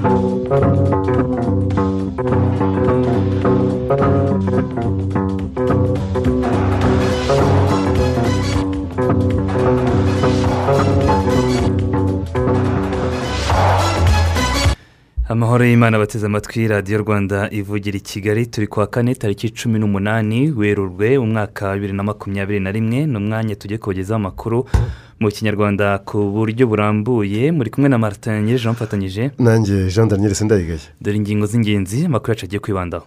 Thank amahoro y'imana bateze amatwi radiyo rwanda ivugira i kigali turi kwa kane tariki cumi n'umunani werurwe umwaka wa bibiri na makumyabiri na rimwe ni umwanya tujye kubagezaho amakuru mu kinyarwanda ku buryo burambuye. Muri kumwe na martin nyirije mfatanyije. Nanjye jean daniel sendayigaye dore ingingo z'ingenzi amakuru yacu agiye kwibandaho.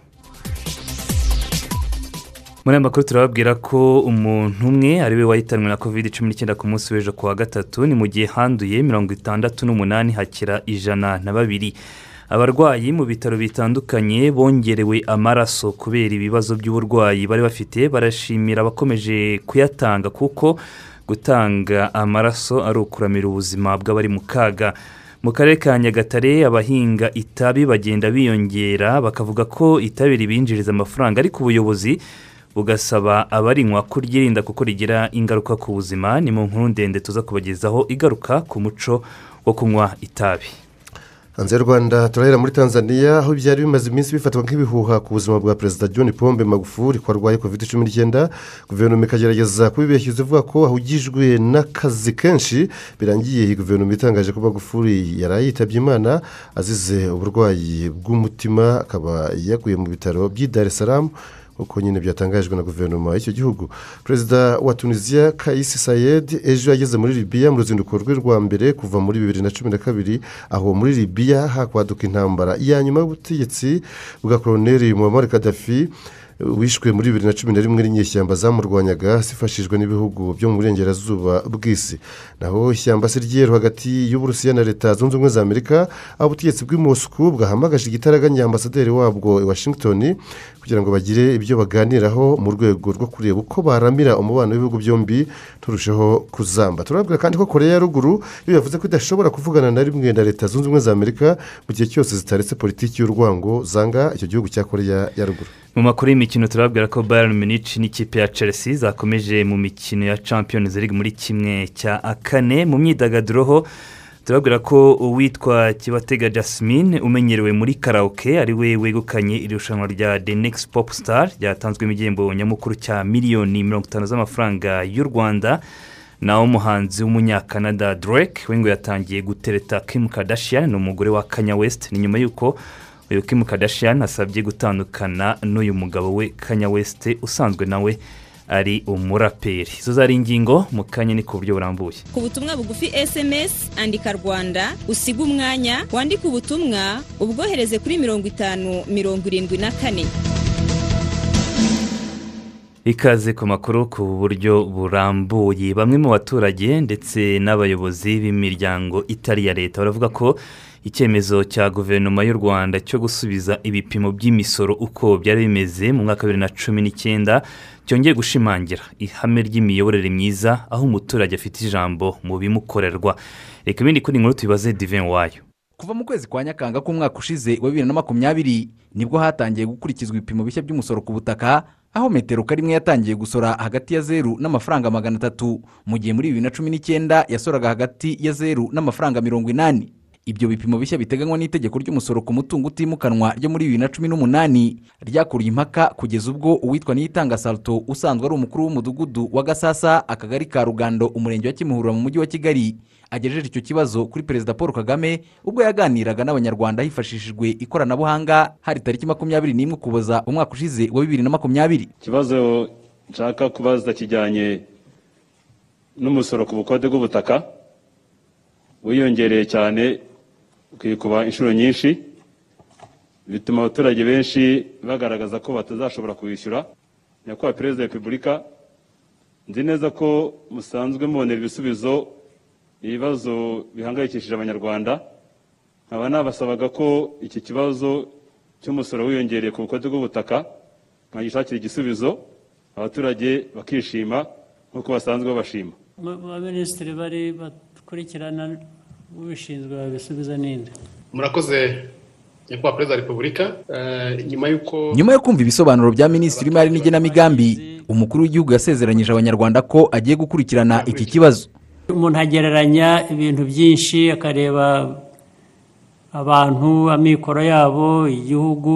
Muri aya makuru turababwira ko umuntu umwe ari we wahitanwe na covid cumi n'icyenda ku munsi w'ejo ku wa gatatu ni mu gihe handuye mirongo itandatu n'umunani hakira ijana na babiri. Abarwayi mu bitaro bitandukanye bongerewe amaraso kubera ibibazo by'uburwayi. Bari bafite barashimira abakomeje kuyatanga kuko gutanga amaraso ari ukuramira ubuzima bw'abari mu kaga. Mu karere ka nyagatare abahinga itabi bagenda biyongera bakavuga ko itabi ribinjiriza amafaranga ariko ubuyobozi bugasaba abarinywa kuryirinda kuko rigira ingaruka ku buzima. Ni mu nkuru ndende tuza kubagezaho igaruka ku muco wo kunywa itabi. Hanze y'u rwanda turahera muri tanzania aho byari bimaze iminsi bifatwa nk'ibihuha ku buzima bwa perezida john pombe magufuli ko arwaye covid cumi n'icyenda. Guverinoma ikagerageza kubibeshya ivuga ko ahugijwe n'akazi kenshi birangiye. Iyi guverinoma itangaje ko magufuli yari yitabye imana azize uburwayi bw'umutima akaba yaguye mu bitaro by'i dar es salaam uko nyine byatangajwe na guverinoma y'icyo gihugu. Perezida wa tunisiya kayisi sayed ejo yageze muri libiya mu ruzinduko rwe rwa mbere kuva muri bibiri na cumi na kabiri aho muri libiya hakwaduka intambara ya nyuma y'ubutegetsi bwa koroneri muhammad kadafi wishwe muri bibiri na cumi na rimwe n'inyeshyamba zamurwanyaga zifashijwe n'ibihugu byo mu burengerazuba bw'isi. Naho ishyamba se ryeru hagati y'uburusiya na leta zunze ubumwe za amerika aho ubutegetsi bw'i Moscou bwahamagaje igitaraganya ambasaderi wabwo i washington kugira ngo bagire ibyo baganiraho mu rwego rwo kureba uko baramira umubano w'ibihugu byombi turusheho kuzamba. Turabwira kandi ko koreya ya ruguru iyo yavuze ko idashobora kuvugana na rimwe na leta zunze ubumwe za amerika mu gihe cyose zitaretse politiki y'urwango zanga icyo gihugu cya koreya ya ruguru. Mu makuru y'imikino turabwira ko bayern munich n'ikipe ya chelsea zakomeje mu mikino ya champions league muri kimwe cya kane mu myidagaduro ho turabwira ko uwitwa kibatega jasmine umenyerewe muri karaoke ari we wegukanye irushanwa rya the next pop star ryatanzwemo igihembo nyamukuru cya miliyoni mirongo itanu z'amafaranga y'u rwanda. Naho umuhanzi w'umunyakanada drake we ngo yatangiye gutereta kim kardashian ni umugore wa kanya west. Ni nyuma y'uko uyu kim kardashian asabye gutandukana n'uyu mugabo we kanya west usanzwe nawe ari umuraperi. Izo zari ingingo mu kanya ni ku buryo burambuye. Ku butumwa bugufi sms andika rwanda usiga umwanya wandike ubutumwa ubwohereze kuri mirongo itanu mirongo irindwi na kane. Ikaze ku makuru ku buryo burambuye. Bamwe mu baturage ndetse n'abayobozi b'imiryango itari iya leta baravuga ko icyemezo cya guverinoma y'u rwanda cyo gusubiza ibipimo by'imisoro uko byari bimeze mu mwaka wa bibiri na cumi n'icyenda cyongeye gushimangira ihame ry'imiyoborere myiza aho umuturage afite ijambo mu bimukorerwa. Reka ibindi kuri inkuru tubibaze divin wayo. Kuva mu kwezi kwa nyakanga k'umwaka ushize wa bibiri na makumyabiri ni bwo hatangiye gukurikizwa ibipimo bishya by'umusoro ku butaka aho metero karimwe yatangiye gusora hagati ya zeru n'amafaranga magana atatu. Mu gihe muri bibiri na cumi n'icyenda yasoraga hagati ya zeru n'amafaranga mirongo inani. Ibyo bipimo bishya biteganywa n'itegeko ry'umusoro ku mutungo utimukanwa ryo muri bibiri na cumi n'umunani ryakuriye impaka kugeza ubwo uwitwa niyitanga salto usanzwe ari umukuru w'umudugudu wa gasasa akagari ka rugando umurenge wa kimihurura mu mujyi wa kigali agejeje icyo kibazo kuri perezida paul kagame ubwo yaganiraga n'abanyarwanda hifashishijwe ikoranabuhanga hari tariki makumyabiri n'imwe ukuboza umwaka ushize wa bibiri na makumyabiri. Ikibazo nshaka kubaza kijyanye n'umusoro ku bukode bw'ubutaka wiyongereye cyane ukikuba inshuro nyinshi bituma abaturage benshi bagaragaza ko batazashobora kuwishyura nyakubahwa perezida wa repubulika nzi neza ko musanzwe mubonera ibisubizo ibibazo bihangayikishije abanyarwanda. Nkaba nabasabaga ko iki kibazo cy'umusoro wiyongereye ku bukode bw'ubutaka mwagishakira igisubizo abaturage bakishima nk'uko basanzwe babashima. Baminisitiri bari bakurikirana ubishinzwe babisubiza n'indi. Murakoze nyakubahwa perezida wa repubulika. Eh, nyuma y'uko nyuma yo kumva ibisobanuro bya minisitiri w'imari n'igenamigambi umukuru w'igihugu yasezeranyije abanyarwanda ko agiye gukurikirana iki kibazo. Umuntu agereranya ibintu byinshi akareba abantu amikoro yabo igihugu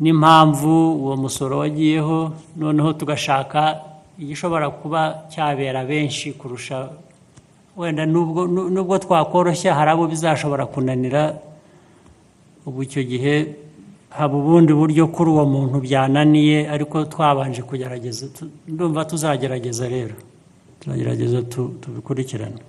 n'impamvu uwo musoro wagiyeho. Noneho tugashaka igishobora kuba cyabera benshi kurusha wenda nubwo nu- nubwo twakoroshya hari abo bizashobora kunanira. Ubu icyo gihe haba ubundi buryo kuri uwo muntu byananiye ariko twabanje kugerageza ndumva tuzagerageza rero. Tuzagerageza tu- tubikurikirane.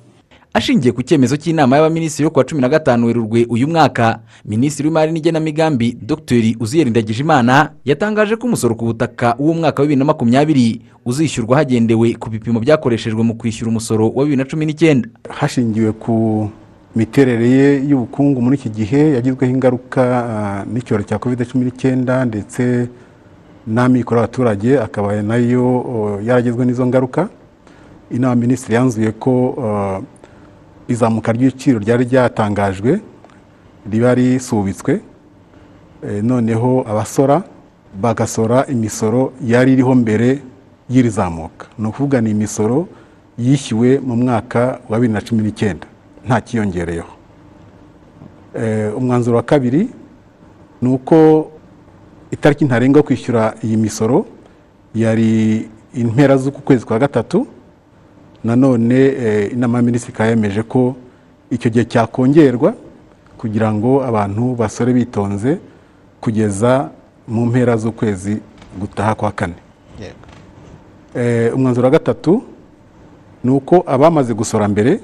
Ashingiye ku cyemezo cy'inama y'abaminisitiri yo kuwa cumi na gatanu werurwe uyu mwaka. Minisitiri w'imari n'igenamigambi dr. Uziyeri ndagijimana yatangaje ko umusoro ku butaka w'umwaka wa bibiri na makumyabiri uzishyurwa hagendewe ku bipimo byakoreshejwe mu kwishyura umusoro wa bibiri na cumi n'icyenda. Hashingiwe ku miterere ye y'ubukungu muri iki gihe yagizweho ingaruka ah, n'icyorezo cya covid cumi n'icyenda ndetse n'amikoro y'abaturage akaba na yo oh, yaragizwe n'izo ngaruka. Inama minisitiri yanzuye ko ah, izamuka ry'ibiciro ryari ryatangajwe riba risubitswe Eh, noneho abasora bagasora imisoro yari iriho mbere y'iri zamuka ni ukuvuga ni imisoro yishyuwe mu mwaka wa bibiri na cumi n'icyenda nta kiyongereyeho. Eh, umwanzuro wa kabiri ni uko itariki ntarengwa kwishyura iyi misoro yari impera z'uku kwezi kwa gatatu nanone eh, inama y'aminisitiri ikaba yemeje ko icyo gihe cyakongerwa kugira ngo abantu basore bitonze kugeza mu mpera z'ukwezi gutaha kwa kane. Eh, umwanzuro wa gatatu ni uko abamaze gusora mbere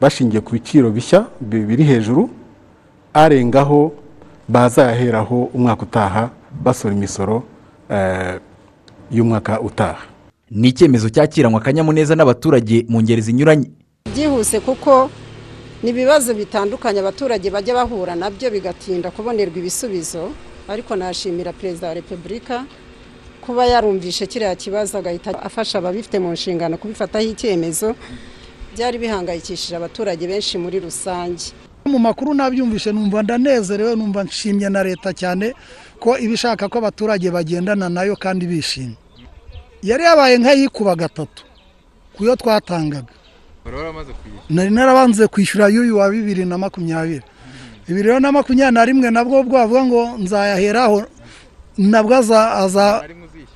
bashingiye ku biciro bishya bi- biri hejuru arengaho bazayaheraho umwaka utaha basora imisoro eh, y'umwaka utaha. Ni icyemezo cyakiranywe akanyamuneza n'abaturage mu ngeri zinyuranye. Byihuse kuko ni ibibazo bitandukanye abaturage bajya bahura na byo bigatinda kubonerwa ibisubizo ariko nashimira perezida wa repubulika kuba yarumvishe kiriya kibazo agahita afasha ababifite mu nshingano kubifataho icyemezo. Byari bihangayikishije abaturage benshi muri rusange. Mu makuru nabyumvishe numva ndanezerewe numva nshimye na leta cyane ko iba ishaka ko abaturage bagendana na yo kandi bishimye. Yari yabaye nk'ayikuba gatatu ku yo twatangaga. Nari narabanze kwishyura y'uyu wa bibiri na makumyabiri. Bibiri rero na makumyabiri na rimwe nabwo bwavuga ngo nzayaheraho nabwo aza aza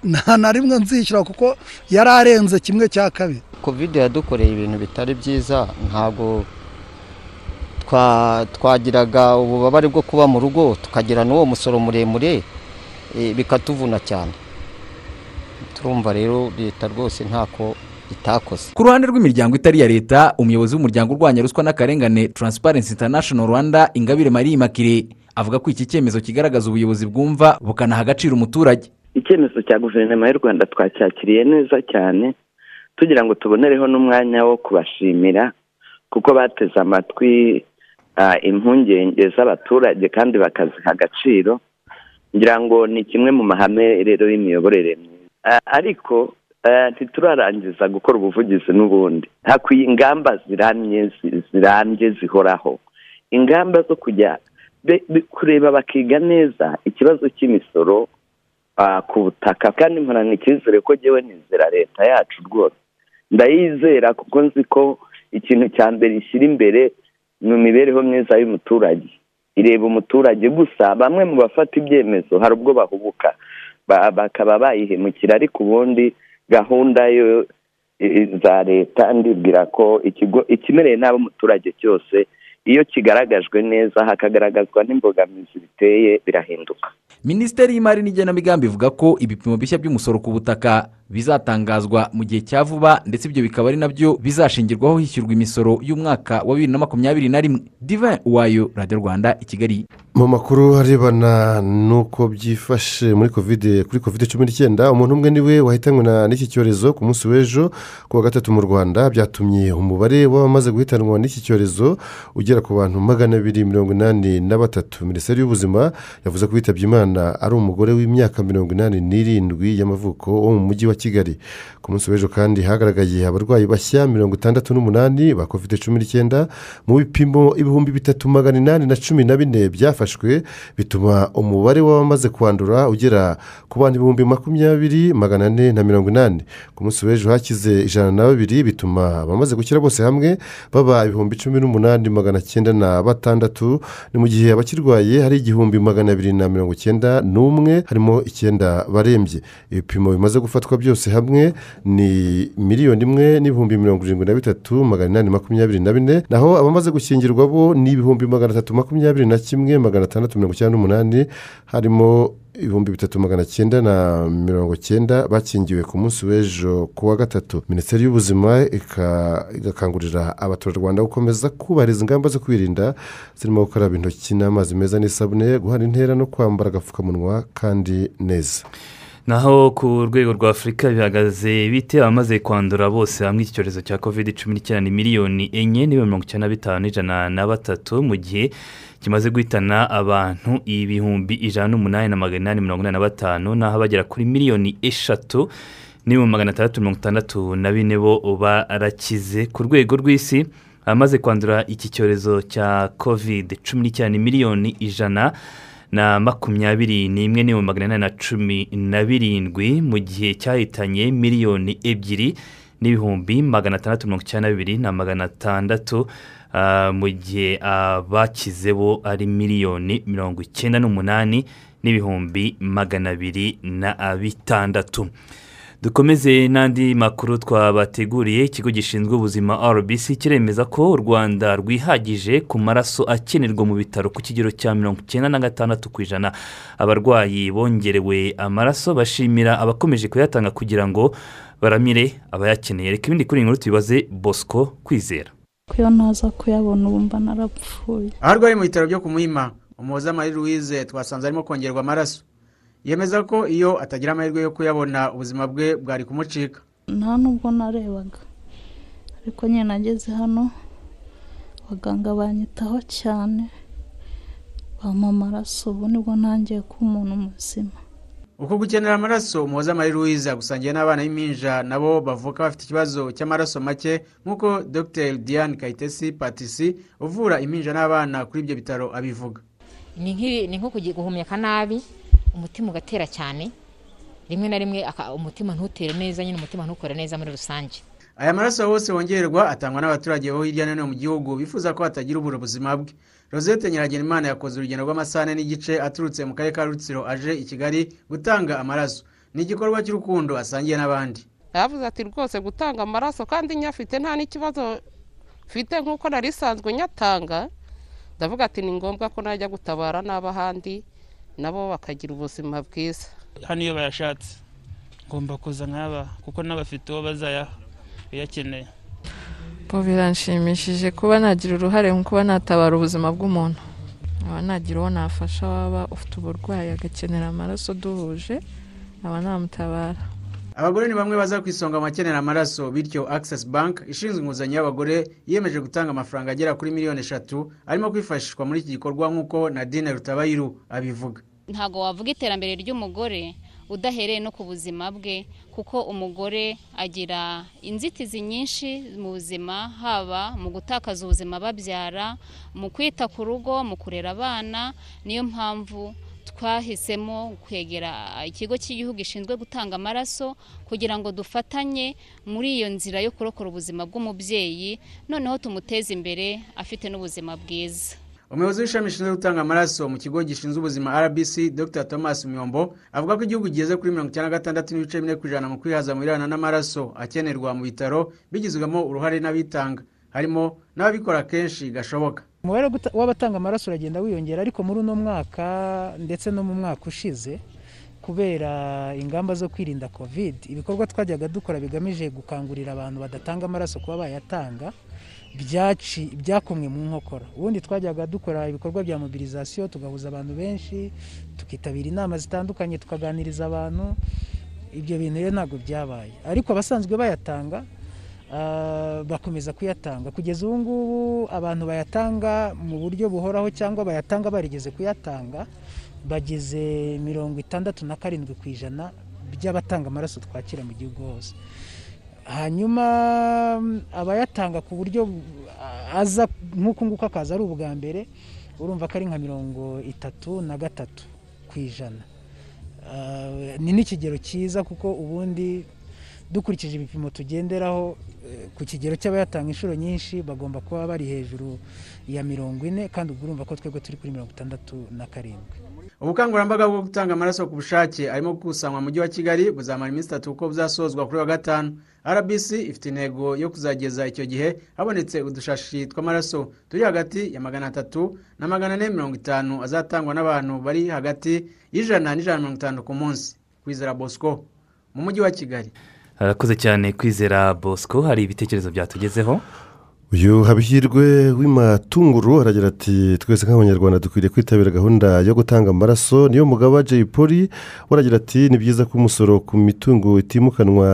nta na rimwe nzishyura kuko yari arenze kimwe cya kabiri. Kovide yadukoreye ibintu bitari byiza ntabwo twa- twagiraga ububabare bwo kuba mu rugo tukagira n'uwo musoro muremure eh, bikatuvuna cyane. Turumva rero leta rwose ntako itakoze. Ku ruhande rw'imiryango itari iya leta umuyobozi w'umuryango urwanya ruswa n'akarengane Transparency International Rwanda Ingabire Marie Immaculée avuga ko iki cyemezo kigaragaza ubuyobozi bwumva bukanaha agaciro umuturage. Icyemezo cya guverinoma y'u rwanda twacyakiriye neza cyane tugira ngo tubonereho n'umwanya wo kubashimira kuko bateze amatwi impungenge z'abaturage kandi bakaziha agaciro. Ngira ngo ni kimwe mu mahame rero y'imiyoborere myiza. Ariko ah, ntiturarangiza gukora ubuvugizi n'ubundi. Hakwiye ingamba ziramye zi- zirambye zihoraho. Ingamba zo kujya kureba bakiga neza ikibazo cy'imisoro ah, ku butaka. Kandi mporana icyizere ko ngewe nizera leta yacu rwose. Ndayizera kuko nzi ko ikintu cya mbere ishyira imbere ni imibereho myiza y'umuturage. Ireba umuturage gusa bamwe mu bafata ibyemezo hari ubwo bahubuka. ba- bakaba bayihemukira ariko ubundi gahunda za leta ndibwira ko ikigo ikimereye nabi umuturage cyose iyo kigaragajwe neza hakagaragazwa n'imbogamizi biteye birahinduka. Minisiteri y'imari n'igenamigambi ivuga ko ibipimo bishya by'umusoro ku butaka bizatangazwa mu gihe cya vuba ndetse ibyo bikaba ari na byo bizashingirwaho hishyurwa imisoro y'umwaka wa bibiri na makumyabiri na rimwe. Diva wayo radiyo rwanda i kigali. Mu makuru arebana n'uko byifashe muri kovide kuri kovide cumi n'icyenda umuntu umwe ni we wahitanywe n'iki cyorezo ku munsi w'ejo ku wa gatatu mu rwanda. Byatumye umubare w'abamaze guhitanwa n'iki cyorezo ugera ku bantu magana abiri mirongo inani na batatu. Minisiteri y'ubuzima yavuze ko witabye imana ari umugore w'imyaka mirongo inani n'irindwi y'amavuko wo mu mujyi wa kigali. Ku munsi w'ejo kandi hagaragaye abarwayi bashya mirongo itandatu n'umunani ba kovide cumi n'icyenda mu bipimo ibihumbi bitatu magana inani na cumi na bine byafashwe bituma umubare w'abamaze kwandura ugera ku bantu ibihumbi makumyabiri magana ane na mirongo inani. Ku munsi w'ejo hakize ijana na babiri bituma abamaze gukira bose hamwe baba ibihumbi cumi n'umunani magana cyenda na batandatu. Ni mu gihe abakirwaye hari igihumbi magana abiri na mirongo icyenda n'umwe harimo icyenda barembye. Ibipimo bimaze gufatwa byose hamwe ni miliyoni imwe n'ibihumbi mirongo irindwi na bitatu magana inani makumyabiri na bine naho abamaze gukingirwa bo ni ibihumbi magana atatu makumyabiri na kimwe magana atandatu mirongo icyenda n'umunani harimo ibihumbi bitatu magana cyenda na mirongo cyenda bakingiwe ku munsi w'ejo ku wa gatatu. Minisiteri y'ubuzima igakangurira abaturarwanda gukomeza kubahiriza ingamba zo kwirinda zirimo gukaraba intoki n'amazi meza n'isabune guhana intera no kwambara agapfukamunwa kandi neza. Naho ku rwego rwa afurika bihagaze bite abamaze kwandura bose hamwe iki cyorezo cya kovide cumi n'icyenda ni miliyoni enye n'ibihumbi mirongo icyenda na bitanu n'ijana na batatu mu gihe kimaze guhitana abantu ibihumbi ijana n'umunani na magana inani mirongo inani na batanu naho abagera kuri miliyoni eshatu n'ibihumbi magana atandatu mirongo itandatu na bine bo barakize. Ku rwego rw'isi abamaze kwandura iki cyorezo cya kovide cumi n'icyenda ni miliyoni ijana na makumyabiri n'imwe n'ibihumbi magana inani na cumi na birindwi mu gihe cyahitanye miliyoni ebyiri n'ibihumbi magana atandatu mirongo icyenda na bibiri na magana atandatu ah, mu gihe abakize bo ari miliyoni mirongo icyenda n'umunani n'ibihumbi magana abiri na bitandatu. Dukomeze n'andi makuru twabateguriye ikigo gishinzwe ubuzima rbc kiremeza ko u rwanda rwihagije ku maraso akenerwa mu bitaro ku kigero cya mirongo icyenda na gatandatu ku ijana. Abarwayi bongerewe amaraso bashimira abakomeje kuyatanga kugira ngo baramire abayakeneye. Reka ibindi kuri iyi nkuru tubibaze bosco kwizera. Kuyo ntaza kuyabona ubu mba narapfuye. Aho arwariye mu bitaro byo ku muhima umuhoza marie louise twasanze arimo kongerwa amaraso. Yemeza ko iyo atagira amahirwe yo kuyabona ubuzima bwe bwari kumucika. Nta nubwo narebaga. Ariko nyine nageze hano abaganga banyitaho cyane bampa amaraso ubu ni bwo ntangiye kuba umuntu muzima. Uko gukenera amaraso umuhoza marie louise agusangiye n'abana b'impinja nabo bavuka bafite ikibazo cy'amaraso make nk'uko dr. Diane kayitesi patisi uvura impinja n'abana kuri ibyo bitaro abivuga. Ni nko guhumeka nabi umutima ugatera cyane rimwe na rimwe umutima ntutere neza nyine umutima ntukore neza muri rusange. Aya maraso yose wongerwa atangwa n'abaturage bo hirya no hino mu gihugu bifuza ko hatagira ubura ubuzima bwe. Rosette nyiragenimana yakoze urugendo rw'amasaha n'igice aturutse mu karere ka rutsiro aje i kigali gutanga amaraso. Ni igikorwa cy'urukundo asangiye n'abandi. Yavuze ati rwose gutanga amaraso kandi nyafite nta n'ikibazo mfite nk'uko nari isanzwe nyatanga. Ndavuga ati ni ngombwa ko najya gutabara n'ab'ahandi nabo bakagira ubuzima bwiza. Hano iyo bayashatse ngomba kuza nk'aba kuko n'abafite uwo bazayaha uyakeneye. Bo biranshimishije kuba nagira uruhare mu kuba natabara ubuzima bw'umuntu. Nkaba nagira uwo nafasha waba ufite uburwayi agakenera amaraso duhuje nkaba namutabara. Abagore ni bamwe baza ku isonga mu bakenera amaraso bityo access bank ishinzwe inguzanyo y'abagore yiyemeje gutanga amafaranga agera kuri miliyoni eshatu arimo kwifashishwa muri iki gikorwa nk'uko nadine rutabayiru abivuga. Ntabwo wavuga iterambere ry'umugore udahereye no ku buzima bwe kuko umugore agira inzitizi nyinshi mu buzima haba mu gutakaza ubuzima babyara mu kwita ku rugo mu kurera abana niyo mpamvu twahisemo kwegera ikigo cy'igihugu gishinzwe gutanga amaraso kugira ngo dufatanye muri iyo nzira yo kurokora ubuzima bw'umubyeyi noneho tumuteze imbere afite n'ubuzima bwiza. Umuyobozi w'ishami rishinzwe gutanga amaraso mu kigo gishinzwe ubuzima rbc dr. Thomas muyombo avuga ko igihugu kigeze kuri mirongo icyenda na gatandatu n'ibice bine ku ijana mu kwihaza mu birebana n'amaraso akenerwa mu bitaro bigizwemo uruhare n'abitanga. Harimo n'ababikora kenshi gashoboka. Umubare w'abatanga amaraso uragenda wiyongera ariko muri uno mwaka ndetse no mu mwaka ushize kubera ingamba zo kwirinda covid ibikorwa twajyaga dukora bigamije gukangurira abantu badatanga amaraso kuba bayatanga byakomwe mu nkokora. Ubundi twajyaga dukora ibikorwa bya mobilizasiyo tugahuza abantu benshi tukitabira inama zitandukanye tukaganiriza abantu. Ibyo bintu rero ntabwo byabaye. Ariko abasanzwe bayatanga bakomeza kuyatanga. Kugeza ubu ngubu abantu bayatanga mu buryo buhoraho cyangwa bayatanga barigeze kuyatanga bageze mirongo itandatu na karindwi ku ijana by'abatanga amaraso twakira mu gihugu hose. Hanyuma abayatanga ku buryo ah, aza nk'uku nguku akaza ari ubwa mbere urumva ko ari nka mirongo itatu na gatatu ku ijana. Ah, ni n'ikigero cyiza kuko ubundi dukurikije ibipimo tugenderaho eh, ku kigero cy'abayatanga inshuro nyinshi bagomba kuba bari hejuru ya mirongo ine kandi ubwo urumva ko twebwe turi kuri mirongo itandatu na karindwi. Ubukangurambaga bwo gutanga amaraso ku bushake arimo gukusanywa mu mujyi wa kigali buzamara iminsi itatu kuko buzasozwa kuri wa gatanu. Rbc ifite intego yo kuzageza icyo gihe habonetse udushashi tw'amaraso turi hagati ya magana atatu na magana ane mirongo itanu azatangwa n'abantu bari hagati y'ijana n'ijana na mirongo itanu ku munsi. Kwizera bosco mu mujyi wa kigali. Harakoze cyane kwizera bosco hari ibitekerezo byatugezeho? Uyu habihirwe w'imatunguru aragira ati twese nk'abanyarwanda dukwiriye kwitabira gahunda yo gutanga amaraso. Niyo mugaba jay poli we aragira ati ni byiza ko umusoro ku mitungo itimukanwa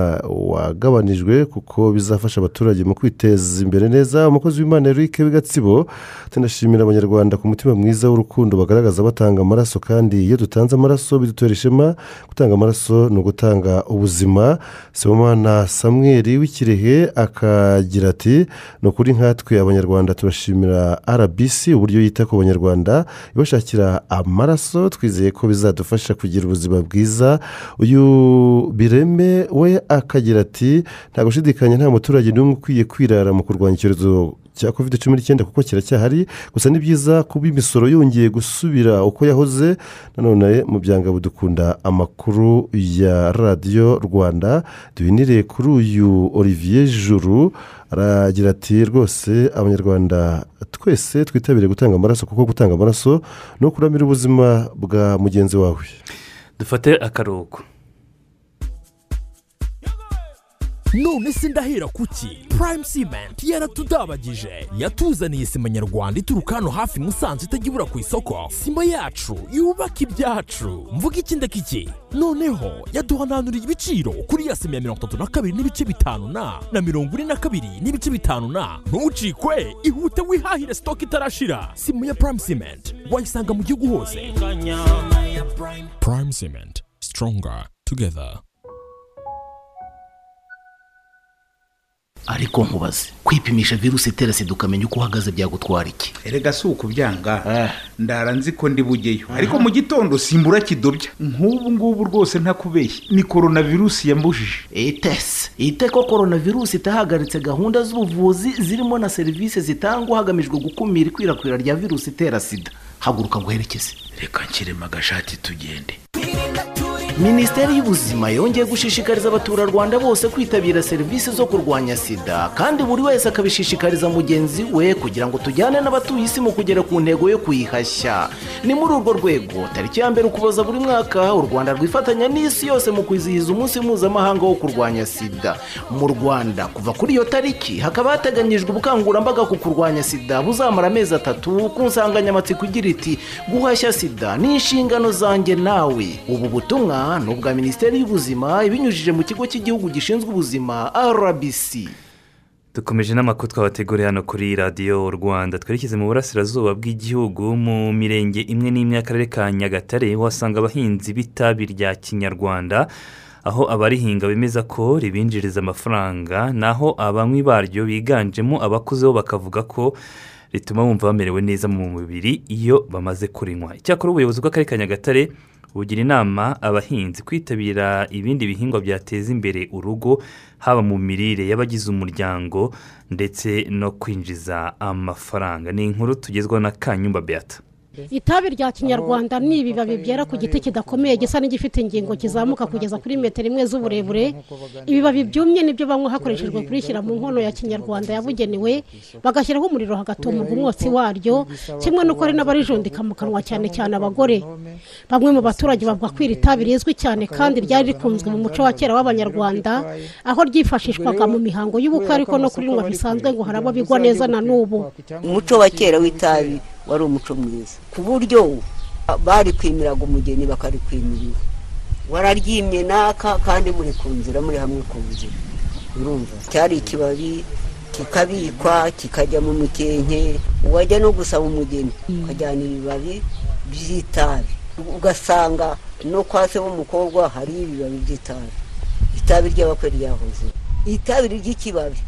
wagabanijwe kuko bizafasha abaturage mu kwiteza imbere neza. Umukozi w'imana eric w'igatsibo tunashimira abanyarwanda ku mutima mwiza w'urukundo bagaragaza batanga amaraso kandi iyo dutanze amaraso bidutera ishema. Gutanga amaraso ni ugutanga ubuzima. Sibomana samweri w'ikirehe akagira ati ni ukuri nkatwe abanyarwanda turashimira rbc uburyo yita ku banyarwanda ibashakira amaraso twizeye ko bizadufasha kugira ubuzima bwiza. Uyu bireme we akagira ati nta gushidikanya nta muturage n'umwe ukwiye kwirara mu kurwanya icyorezo cya covid cumi n'icyenda kuko kiracyahari. Gusa ni byiza kuba imisoro yongeye gusubira uko yahoze. Nanone mu byanga budukunda amakuru ya radiyo rwanda. Duhinire kuri uyu olivier juru aragira ati rwose abanyarwanda twese twitabire gutanga amaraso kuko gutanga amaraso ni ukuramira ubuzima bwa mugenzi wawe. Dufate akaruhuko. None se ndahera kuki? Prime cement yaratudabagije. Yatuzaniye sima nyarwanda ituruka hano hafi musanze itajya ibura ku isoko. Sima yacu yubaka ibyacu. Mvuga iki ndakiki noneho yaduhananuriye ibiciro kuri ya sima ya mirongo itatu na kabiri n'ibice bitanu na. Na mirongo ine na kabiri n'ibice bitanu na. Ntucikwe ihute wihahire sitoke itarashira. Sima ya prime cement wayisanga mu gihugu hose. Prime cement stronger together. Ariko nkubaze. Kwipimisha virusi itera sida ukamenya uko uhagaze byagutwara iki? Erega si ukubyanga ndara nzi ko ndi bujyeyo ariko mu gitondo simbura kidobya. Nk'ubu ngubu rwose ntakubeshye. Ni korona virusi yambujije. Itese ite ko korona virusi itahagaritse gahunda z'ubuvuzi zirimo na serivisi zitangwa hagamijwe gukumira ikwirakwira rya virusi itera sida. Haguruka nguherekeze reka nshyiremo agashati tugende. Minisiteri y'ubuzima yongeye gushishikariza abaturarwanda bose kwitabira serivisi zo kurwanya sida kandi buri wese akabishishikariza mugenzi we kugira ngo tujyane n'abatuye isi mu kugera ku ntego yo kuyihashya ni muri urwo rwego tariki ya mbere ukuboza buri mwaka u rwanda rwifatanya n'isi yose mu kwizihiza umunsi mpuzamahanga wo kurwanya sida. Mu rwanda kuva kuri iyo tariki hakaba hateganyijwe ubukangurambaga ku kurwanya sida buzamara amezi atatu ku nsanganyamatsiko igira iti guhashya sida ni inshingano zanjye nawe. Ubu butumwa ni ubwa minisiteri y'ubuzima ibinyujije mu kigo cy'igihugu gishinzwe ubuzima rbc dukomeje n'amakuru twabateguriye hano kuri radiyo rwanda. Twerekeze mu burasirazuba bw'igihugu mu mirenge imwe n'imwe y'akarere ka nyagatare uhasanga abahinzi b'itabi rya kinyarwanda aho abarihinga bemeza ko ribinjiriza amafaranga naho abanywi baryo biganjemo abakuzeho bakavuga ko rituma bumva bamerewe neza mu mubiri iyo bamaze kurinywa. Icyakora ubuyobozi bw'akarere ka nyagatare bugira inama abahinzi kwitabira ibindi bihingwa byateza imbere urugo haba mu mirire y'abagize umuryango ndetse no kwinjiza amafaranga. Ni inkuru tugezwaho na kanyumba beata. Itabi rya kinyarwanda ni ibibabi byera ku giti kidakomeye gisa n'igifite ingingo kizamuka kugeza kuri metero imwe z'uburebure. Ibibabi byumye ni byo banywa hakoreshejwe kurishyira mu nkono ya kinyarwanda yabugenewe bagashyiraho umuriro hagatumurwa umwotsi waryo. Kimwe n'uko hari n'abarijundika mu kanwa cyane cyane abagore. Bamwe mu baturage bavuga ko iri tabi rizwi cyane kandi ryari rikunzwe mu muco wa kera w'abanyarwanda aho ryifashishwaga mu mihango y'ubukwe ariko no kurinywa bisanzwe ngo hari abo bigwa neza na n'ubu. umuco wa kera w'itabi. Wari umuco mwiza. Ku buryo barikwimiraga umugeni bakarikwimira. Wararyimye n'aka kandi muri ku nzira muri hamwe ku nzira. Urumva? Cyari ikibabi kikabikwa kikajya mu mukenke. Wajya no gusaba umugeni ukajyana ibibabi by'itabi. Ugasanga no kwa se w'umukobwa hari ibibabi by'itabi. Itabi ry'abakwe ryahoze. Itabi ry'ikibabi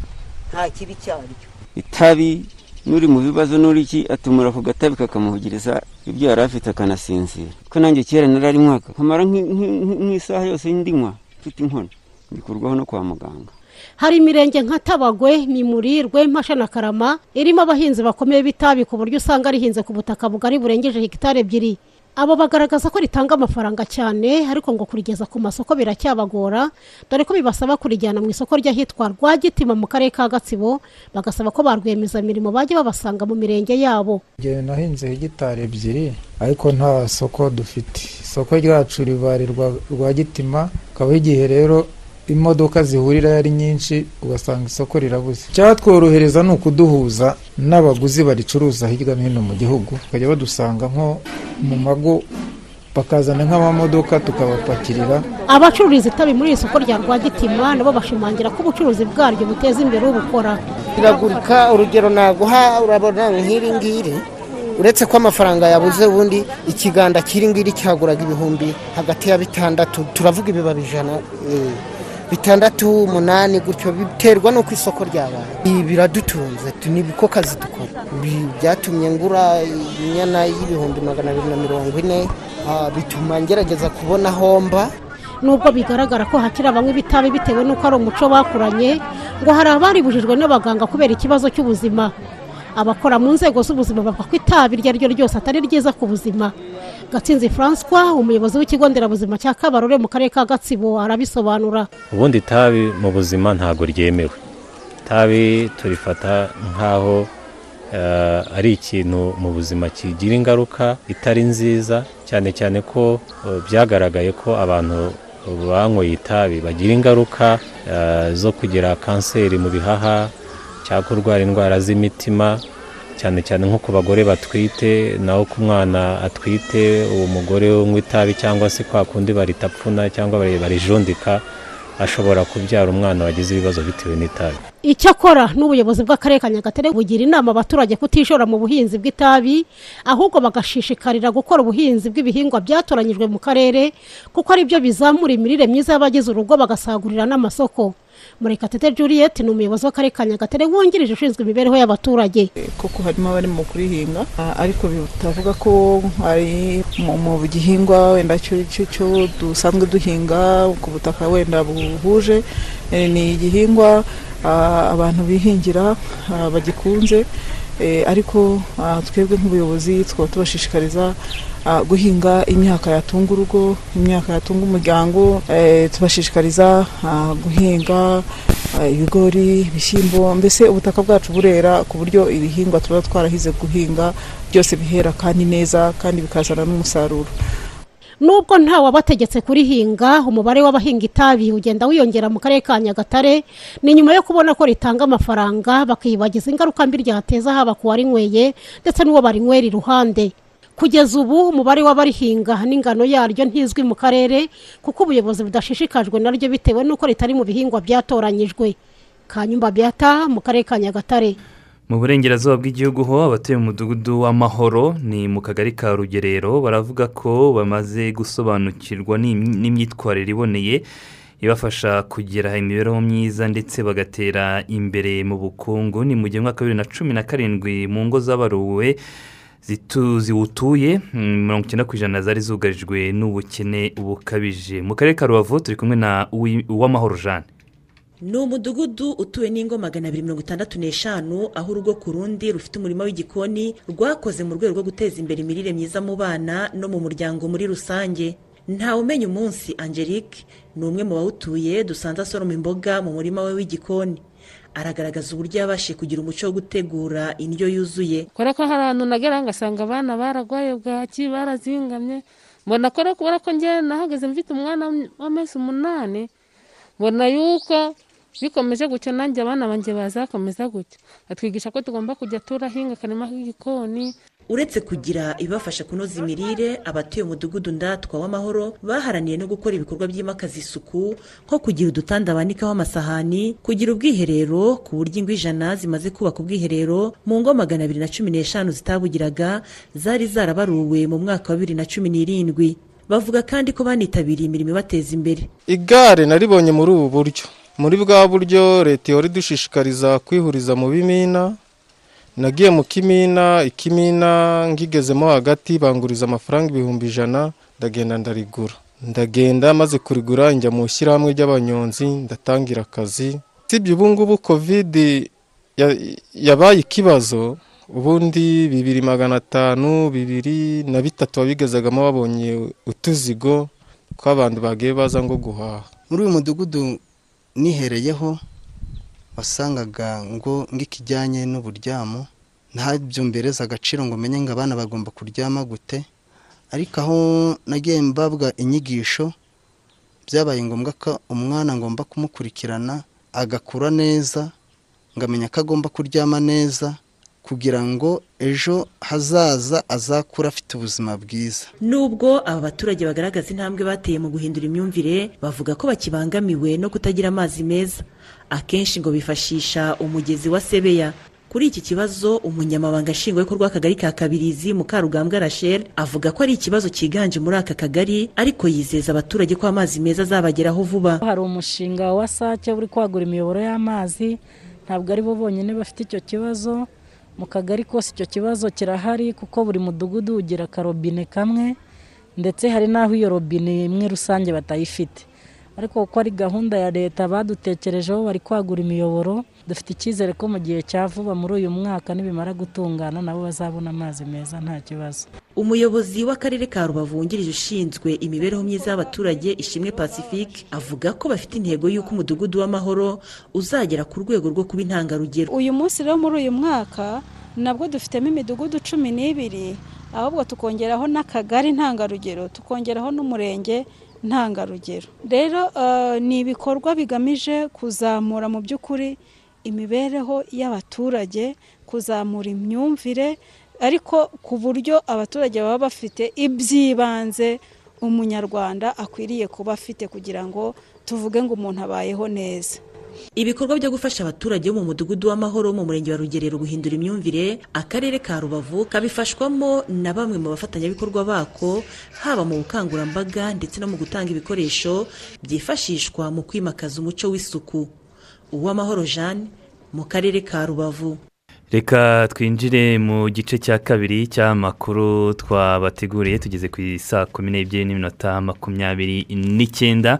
nta kibi cyaryo. Itabi n'uri mu bibazo n'uriki atumura ku gatabi kakamuhugiriza ibyo yari afite akanasinzira. Ko nanjye kera nararinywaga nkamara nk'isaha yose ndinywa mfite inkono bikurwaho no kwa muganga. Hari imirenge nka tabagwe mimurirwe mpasha na karama irimo abahinzi bakomeye b'itabi ku buryo usanga rihinze ku butaka bugari burengeje hegitari ebyiri. Abo bagaragaza ko ritanga amafaranga cyane ariko ngo kurigeza ku masoko biracyabagora. Dore ko bibasaba kurijyana mu isoko ry'ahitwa rwagitima mu karere ka gatsibo bagasaba ko ba rwiyemezamirimo bajya babasanga mu mirenge yabo. Igihe nahinze hegitari ebyiri ariko nta soko dufite. Isoko ryacu ribarirwa rwagitima kabaho igihe rero imodoka zihurira ari nyinshi ugasanga isoko rirabuze. Icyatworohereza ni ukuduhuza n'abaguzi baricuruza hirya no hino mu gihugu bakajya badusanga nko mu mago bakazana nk'amamodoka tukabapakirira. Abacururiza itabi muri iri soko rya rwagitima nabo bashimangira ko ubucuruzi bwaryo buteza imbere ubukora. Biragurika urugero naguha urabona nk'iri ngiri uretse ko amafaranga yabuze ubundi ikiganda kiri ngiri cyaguraga ibihumbi hagati ya bitandatu. Turavuga ibibabi ijana bitandatu umunani gutyo biterwa n'uko isoko ryabaye. Ibi biradutunze ni ko kazi dukora byatumye ngura inyana y'ibihumbi magana abiri na mirongo ine bituma ngerageza kubona homba nubwo bigaragara ko hakiri abanywi b'itabi bitewe n'uko ari umuco bakuranye ngo hari abaribujijwe n'abaganga kubera ikibazo cy'ubuzima. Abakora mu nzego z'ubuzima bavuga ko itabi iryo ari ryo ryose atari ryiza ku buzima. Gatsinzi francois umuyobozi w'ikigo nderabuzima cya kabarore mu karere ka gatsibo arabisobanura. Ubundi itabi mu buzima ntabwo ryemewe. Itabi turifata nk'aho ari ikintu mu buzima kigira ingaruka itari nziza cyane cyane ko byagaragaye ko abantu banyweye itabi bagira ingaruka zo kugira kanseri mu bihaha cyangwa kurwara indwara z'imitima cyane cyane nko ku bagore batwite naho ku mwana atwite uwo mugore unywa itabi cyangwa se kwa kundi baritapfuna cyangwa barijundika ashobora kubyara umwana wagize ibibazo bitewe n'itabi. Icyakora n'ubuyobozi bw'akarere ka nyagatare bugira inama abaturage kutishora mu buhinzi bw'itabi ahubwo bagashishikarira gukora ubuhinzi bw'ibihingwa byatoranyijwe mu karere kuko ari byo bizamura imirire myiza y'abagize urugo bagasagurira n'amasoko. Murekatete juliette ni umuyobozi w'akarere ka nyagatare wungirije ushinzwe imibereho y'abaturage. Koko harimo abari mu kurihinga ariko bitavuga ko ari mu gihingwa wenda cyo dusanzwe duhinga ku butaka wenda buhuje ni igihingwa abantu bihingira bagikunze ariko twebwe nk'ubuyobozi tukaba tubashishikariza guhinga imyaka yatunga urugo imyaka yatunga umuryango tubashishikariza guhinga ibigori ibishyimbo mbese ubutaka bwacu burera ku buryo ibihingwa tuba twarahize guhinga byose bihera kandi neza kandi bikazana n'umusaruro. Nubwo ntawe wabategetse kurihinga umubare w'abahinga itabi ugenda wiyongera mu karere ka nyagatare ni nyuma yo kubona ko ritanga amafaranga bakiyibagiza ingaruka mbi ryateza haba ku warinyweye ndetse n'uwo barinywera iruhande. Kugeza ubu umubare w'abarihinga n'ingano yaryo ntizwi mu karere kuko ubuyobozi budashishikajwe naryo bitewe n'uko ritari mu bihingwa byatoranyijwe. Kanyumba byata mu karere ka nyagatare. Mu burengerazuba bw'igihugu ho abatuye mu mudugudu w'amahoro ni mu kagari ka rugerero baravuga ko bamaze gusobanukirwa n'imyitwarire iboneye ibafasha kugira imibereho myiza ndetse bagatera imbere mu bukungu. Ni mu gihe mwaka bibiri na cumi na karindwi mu ngo z'abaruwe ziwutuye mirongo icyenda ku ijana zari zugarijwe n'ubukene bukabije. Mu karere ka rubavu turi kumwe na uwamahoro jeanne ni umudugudu utuwe n'ingo magana abiri mirongo itandatu n'eshanu aho urugo ku rundi rufite umurima w'igikoni rwakoze mu rwego rwo guteza imbere imirire myiza mu bana no mu muryango muri rusange. Ntawe umenya umunsi angelique ni umwe mu bawutuye dusanze asoroma imboga mu murima we w'igikoni. Aragaragaza uburyo yabashije kugira umuco wo gutegura indyo yuzuye. Kubera ko hari ahantu nagera ngasanga abana bararwaye bwaki barazingamye mbona ko kubera ko njyewe nahagaze mfite umwana w'amezi umunani mbona yuko bikomeje gutya nanjye abana banjye bazakomeza gutya batwigisha ko tugomba kujya turahinga akarima k'igikoni uretse kugira ibibafasha kunoza imirire abatuye umudugudu ndatwa w'amahoro baharaniye no gukora ibikorwa byimakaza isuku nko kugira udutanda banikaho amasahani kugira ubwiherero ku buryo ingo ijana zimaze kubaka ubwiherero mu ngo magana abiri na cumi n'eshanu zitabugiraga zari zarabaruwe mu mwaka wa bibiri na cumi n'irindwi. Bavuga kandi ko banitabiriye imirimo ibateza imbere. Igare naribonye muri ubu buryo. Muri bwa buryo leta ihora idushishikariza kwihuriza mu bimina nagiye mu kimina ikimina ngigezemo hagati banguriza amafaranga ibihumbi ijana ndagenda ndarigura. Ndagenda maze kurigura njya mu ishyirahamwe ry'abanyonzi ndatangira akazi. Sibye ubu ngubu kovide yabaye ikibazo ubundi bibiri magana atanu bibiri na bitatu wabigezagamo babonye utuzigo tw'abantu bagiye baza ngo guhaha. Muri uyu mudugudu nihereyeho wasangaga ngo ng'ikijyanye n'uburyamo ntabyo mbereza agaciro ngo umenye ngo abana bagomba kuryama gute ariko aho nagiye mbabwa inyigisho byabaye ngombwa ko umwana ngomba kumukurikirana agakura neza ngamenya ko agomba kuryama neza kugira ngo ejo hazaza azakura afite ubuzima bwiza. Nubwo aba baturage bagaragaza intambwe bateye mu guhindura imyumvire bavuga ko bakibangamiwe no kutagira amazi meza. Akenshi ngo bifashisha umugezi wa sebeya. Kuri iki kibazo umunyamabanga nshingwabikorwa w'akagari ka kabirizi mukarugambwa rachel avuga ko ari ikibazo cyiganje muri aka kagari ariko yizeza abaturage ko amazi meza azabageraho vuba. Hari umushinga wa sake uri kwagura imiyoboro y'amazi ntabwo ari bo bonyine bafite icyo kibazo. Mu kagari kose icyo kibazo kirahari kuko buri mudugudu ugira akarobine kamwe ndetse hari n'aho iyo robine imwe rusange batayifite. Ariko kuko ari gahunda ya leta badutekerejeho bari kwagura imiyoboro dufite icyizere ko mu gihe cya vuba muri uyu mwaka nibimara gutungana nabo bazabona amazi meza nta kibazo. Umuyobozi w'akarere ka rubavu wungirije ushinzwe imibereho myiza y'abaturage ishimwe pacifique avuga ko bafite intego y'uko umudugudu w'amahoro uzagera ku rwego rwo kuba intangarugero. Uyu munsi rero muri uyu mwaka nabwo dufitemo imidugudu cumi n'ibiri ahubwo tukongeraho n'akagari ntangarugero tukongeraho n'umurenge ntangarugero. Rero ni ibikorwa bigamije kuzamura mu by'ukuri imibereho y'abaturage kuzamura imyumvire ariko ku buryo abaturage baba bafite iby'ibanze umunyarwanda akwiriye kuba afite kugira ngo tuvuge ngo umuntu abayeho neza. Ibikorwa byo gufasha abaturage bo mu mudugudu w'amahoro mu murenge wa rugerero guhindura imyumvire akarere ka rubavu kabifashwamo na bamwe mu bafatanyabikorwa bako haba mu bukangurambaga ndetse no mu gutanga ibikoresho byifashishwa mu kwimakaza umuco w'isuku. Uw'amahoro jeanne mu karere ka rubavu. Reka twinjire mu gice cya kabiri cy'amakuru twabateguriye tugeze ku isaa kumi n'ebyiri n'iminota makumyabiri n'icyenda.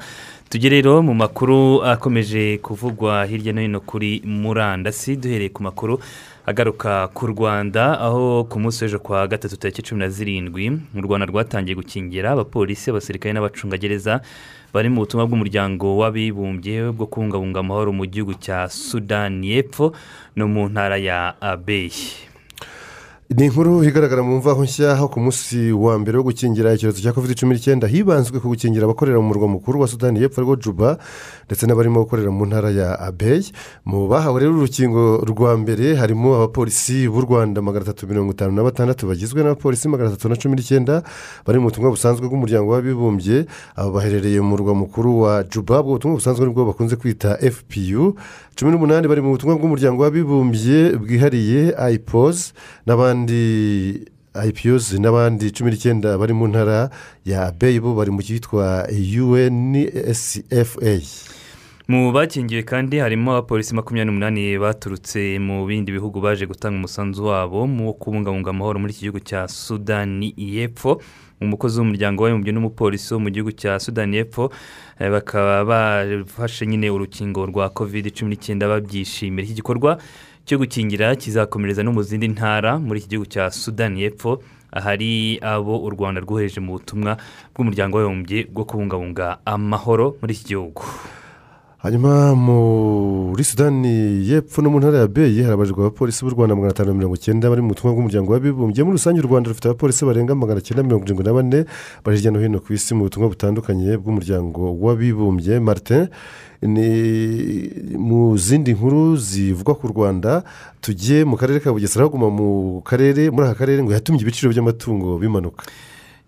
Tugere rero mu makuru akomeje kuvugwa hirya no hino kuri murandasi duhereye ku makuru agaruka ku rwanda aho ku munsi w'ejo kwa gatatu tariki cumi na zirindwi mu rwanda rwatangiye gukingira abapolisi abasirikare n'abacungagereza bari mu butumwa bw'umuryango w'abibumbye bwo kubungabunga amahoro mu gihugu cya sudani y'epfo no mu ntara ya abeyi ni inkuru igaragara mu mvaho nshya ku munsi wa mbere wo gukingira icyorezo cya covid cumi n'icyenda hibanzwe ku gukingira abakorera mu murwa mukuru wa sudani y'epfo ari wo juba ndetse n'abarimo gukorera mu ntara ya abeyi mu bahawe rero urukingo rwa mbere harimo abapolisi b'u rwanda magana atatu mirongo itanu na batandatu bagizwe n'abapolisi magana atatu na cumi n'icyenda bari mu butumwa busanzwe bw'umuryango w'abibumbye. Abo baherereye mu murwa mukuru wa juba ubwo butumwa busanzwe ni bwo bakunze kwita fpu cumi n'umunani bari mu butumwa bw'umuryango w'abibumbye bwihariye ayipozi n'abandi ipiyozi n'abandi cumi n'icyenda bari mu ntara ya beyi bo bari mu cyitwa unsfa mu bakingiwe kandi harimo abapolisi makumyabiri n'umunani baturutse mu bindi bihugu baje gutanga umusanzu wabo mu kubungabunga amahoro muri iki gihugu cya sudani y'epfo. Umukozi w'umuryango w'abibumbye n'umupolisi wo mu gihugu cya sudani y'epfo eh, bakaba bafashe nyine urukingo rwa covid cumi n'icyenda babyishimira. Iki gikorwa cyo gukingira kizakomereza no mu zindi ntara muri iki gihugu cya sudani y'epfo ahari abo u rwanda rwohereje mu butumwa bw'umuryango w'abibumbye bwo kubungabunga amahoro muri iki gihugu. Hanyuma muri sudani y'epfo no mu ntara ya beyi harabarirwa abapolisi b'u rwanda magana atanu mirongo icyenda bari mu butumwa bw'umuryango w'abibumbye. Muri rusange u rwanda rufite abapolisi barenga magana cyenda mirongo irindwi na bane bari hirya no hino ku isi mu butumwa butandukanye bw'umuryango w'abibumbye. Martin ni mu zindi nkuru zivugwa ku rwanda tujye mu karere ka bugesera haguma mu karere muri aka karere ngo yatumye ibiciro by'amatungo bimanuka.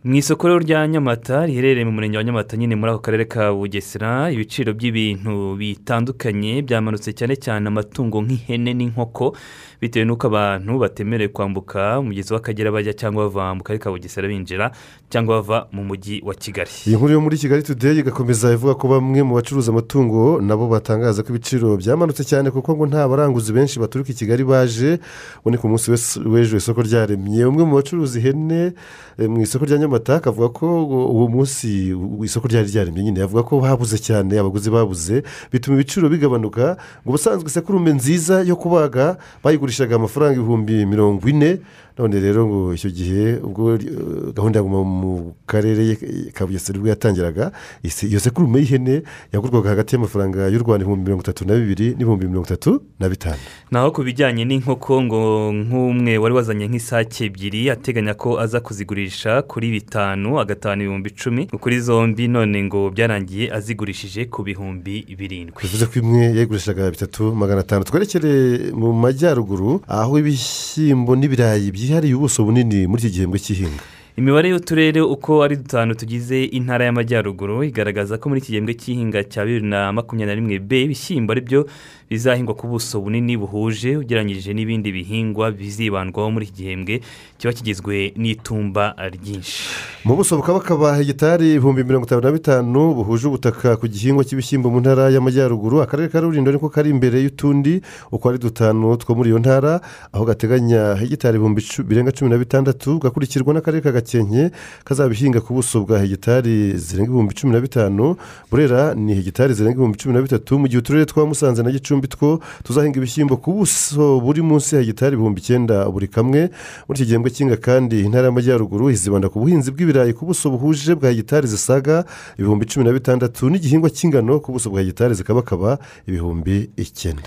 Mu isoko rya nyamata riherereye mu murenge wa nyamata nyine muri ako karere ka bugesera ibiciro by'ibintu bitandukanye byamanutse cyane cyane amatungo nk'ihene n'inkoko bitewe n'uko abantu batemerewe kwambuka umugezi w'akagera bajya cyangwa bava mu karere ka bugesera binjira cyangwa bava mu mujyi wa kigali. Iyi nkuru yo muri kigali today igakomeza ivuga ko bamwe mu bacuruza amatungo nabo batangaza ko ibiciro byamanutse cyane kuko ngo nta baranguzi benshi baturuka i kigali baje. Ubone ku munsi w'es- w'ejo isoko ryaremye. Umwe mu bacuruza ihene eh, mu isoko rya nyamata akavuga ko uwo munsi isoko ryari ryaremye nyine. Avuga ko babuze cyane abaguzi babuze. Bituma ibiciro bigabanuka ngo ubusanzwe isekurume nziza yo kubaga bayigurishaga amafaranga ibihumbi mirongo ine none rero ngo icyo gihe ubwo eh, gahunda ya guma mu karere ka bugesera ubwo yatangiraga isi- iyo sekurume y'ihene yagurwaga hagati y'amafaranga y'u rwanda ibihumbi mirongo itatu na bibiri n'ibihumbi mirongo itatu na bitanu. Naho ku bijyanye n'inkoko ngo nk'umwe wari wazanye nk'isake ebyiri ateganya ko aza kuzigurisha kuri bitanu agatanu ibihumbi icumi kuri zombi none ngo byarangiye azigurishije ku bihumbi birindwi. Bivuze ko imwe yayigurishaga bitatu magana atanu. Twerekere mu majyaruguru aho ibishyimbo n'ibirayi byihariye ubuso bunini muri iki gihembwe cy'ihinga. Imibare y'uturere uko ari dutanu tugize intara y'amajyaruguru igaragaza ko muri iki gihembwe cy'ihinga cya bibiri na makumyabiri na rimwe b ibishyimbo ari byo bizahingwa ku buso bunini buhuje ugereranyije n'ibindi bihingwa bizibandwaho muri iki gihembwe kiba kigizwe n'itumba ryinshi. Mu buso bukaba bakaba hegitari ibihumbi mirongo itanu na bitanu buhuje ubutaka ku gihingwa cy'ibishyimbo mu ntara y'amajyaruguru. Akarere ka rulindo niko kari imbere y'utundi uko ari dutanu two muri iyo ntara aho gateganya hegitari ibihumbi birenga cumi na bitandatu gakurikirwa n'akarere ka gakenke kazabihinga ku buso bwa hegitari zirenga ibihumbi cumi na bitanu. Burera ni hegitari zirenga ibihumbi cumi na bitatu mu gihe uturere twa musanze na gicumbi two tuzahinga ibishyimbo ku buso buri munsi ya hegitari ibihumbi icyenda buri kamwe. Muri iki gihembwe cy'inga kandi intara y'amajyaruguru izibanda ku buhinzi bw'ibirayi ku buso buhuje bwa hegitari zisaga ibihumbi cumi na bitandatu n'igihingwa cy'ingano ku buso bwa hegitari zikabakaba ibihumbi icyenda.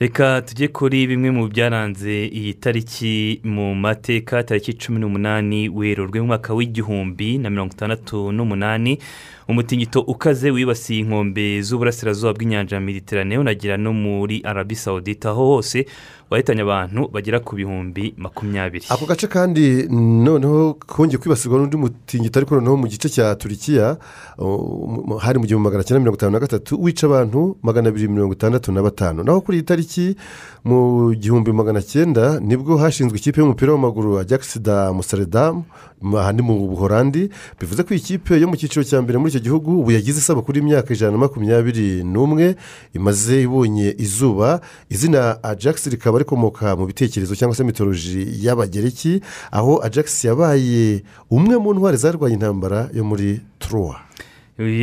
Reka tujye kuri bimwe mu byaranze iyi tariki mu mateka tariki cumi n'umunani werurwe mu mwaka w'igihumbi na mirongo itandatu n'umunani. Umutingito ukaze wibasiye inkombe z'uburasirazuba bw'inyanja ya mediterane unagira no muri arabi sawudita aho hose wahitanye abantu bagera ku bihumbi makumyabiri. Ako gace kandi noneho kongeye kwibasirwa n'undi mutingito ariko noneho mu gice cya turikiya hari mu gihumbi magana cyenda mirongo itanu na gatatu wica abantu magana abiri mirongo itandatu na batanu. Naho kuri iyi tariki mu gihumbi magana cyenda ni bwo hashinzwe ikipe y'umupira w'amaguru ajax da musaredamu aha ni mu buhorandi bivuze ko kipe yo mu cyiciro cya mbere muri icyo gihugu ubu yagize isabukuru y'imyaka ijana na makumyabiri n'umwe imaze ibonye izuba izina ajax rikaba rikomoka mu bitekerezo cyangwa se mitoloji y'abagereki aho ajax yabaye umwe mu ntwari zarwanya intambara yo muri turuwa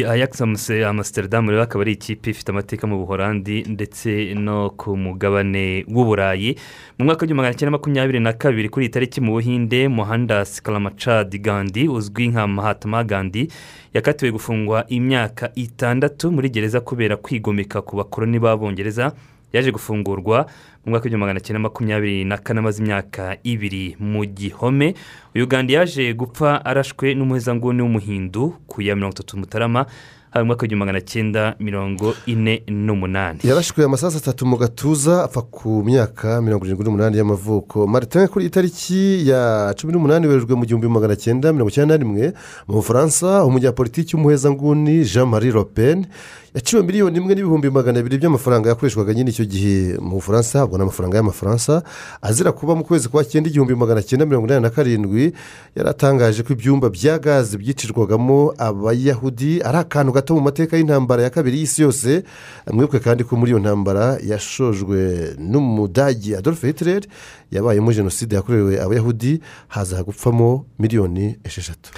ajax amusitaridamu rero akaba ari ikipe ifite amateka mu buhorandi ndetse no ku mugabane w'uburayi. Mu mwaka w'igihumbi magana cyenda makumyabiri na kabiri kuri iyi tariki mu buhinde muhanda sikaramacadi gandi uzwi nka mahatma gandi yakatiwe gufungwa imyaka itandatu muri gereza kubera kwigomeka ku bakoroni b'abongereza. Yaje gufungurwa mu mwaka w'igihumbi magana cyenda makumyabiri na kane amaze imyaka ibiri mu gihome uyu gandi yaje gupfa arashwe n'umuhezanguni w'umuhindu ku ya mirongo itatu mutarama. Hari mu mwaka w'igihumbi magana cyenda mirongo ine n'umunani. Yarashwe amasaha atatu mu gatuza apfa ku myaka mirongo irindwi n'umunani y'amavuko. Martin kuri iyi tariki ya cumi n'umunani werejwe mu gihumbi magana cyenda mirongo icyenda na rimwe mu bufaransa umunyapolitiki w'umuhezanguni jean marie le pen yaciwe miliyoni imwe n'ibihumbi magana abiri by'amafaranga yakoreshwaga nyine icyo gihe mu bufaransa habwa n'amafaranga y'amafaransa azira kuba mu kwezi kwa cyenda igihumbi magana cyenda mirongo inani na karindwi yari atangaje ko ibyumba bya gaze byicirwagamo abayahudi ari akantu gato mu mateka y'intambara ya kabiri y'isi yose mwibuke kandi ko muri iyo ntambara yashojwe n'umudagi adolphe hitler yabayemo jenoside yakorewe abayahudi haza gupfamo miliyoni esheshatu.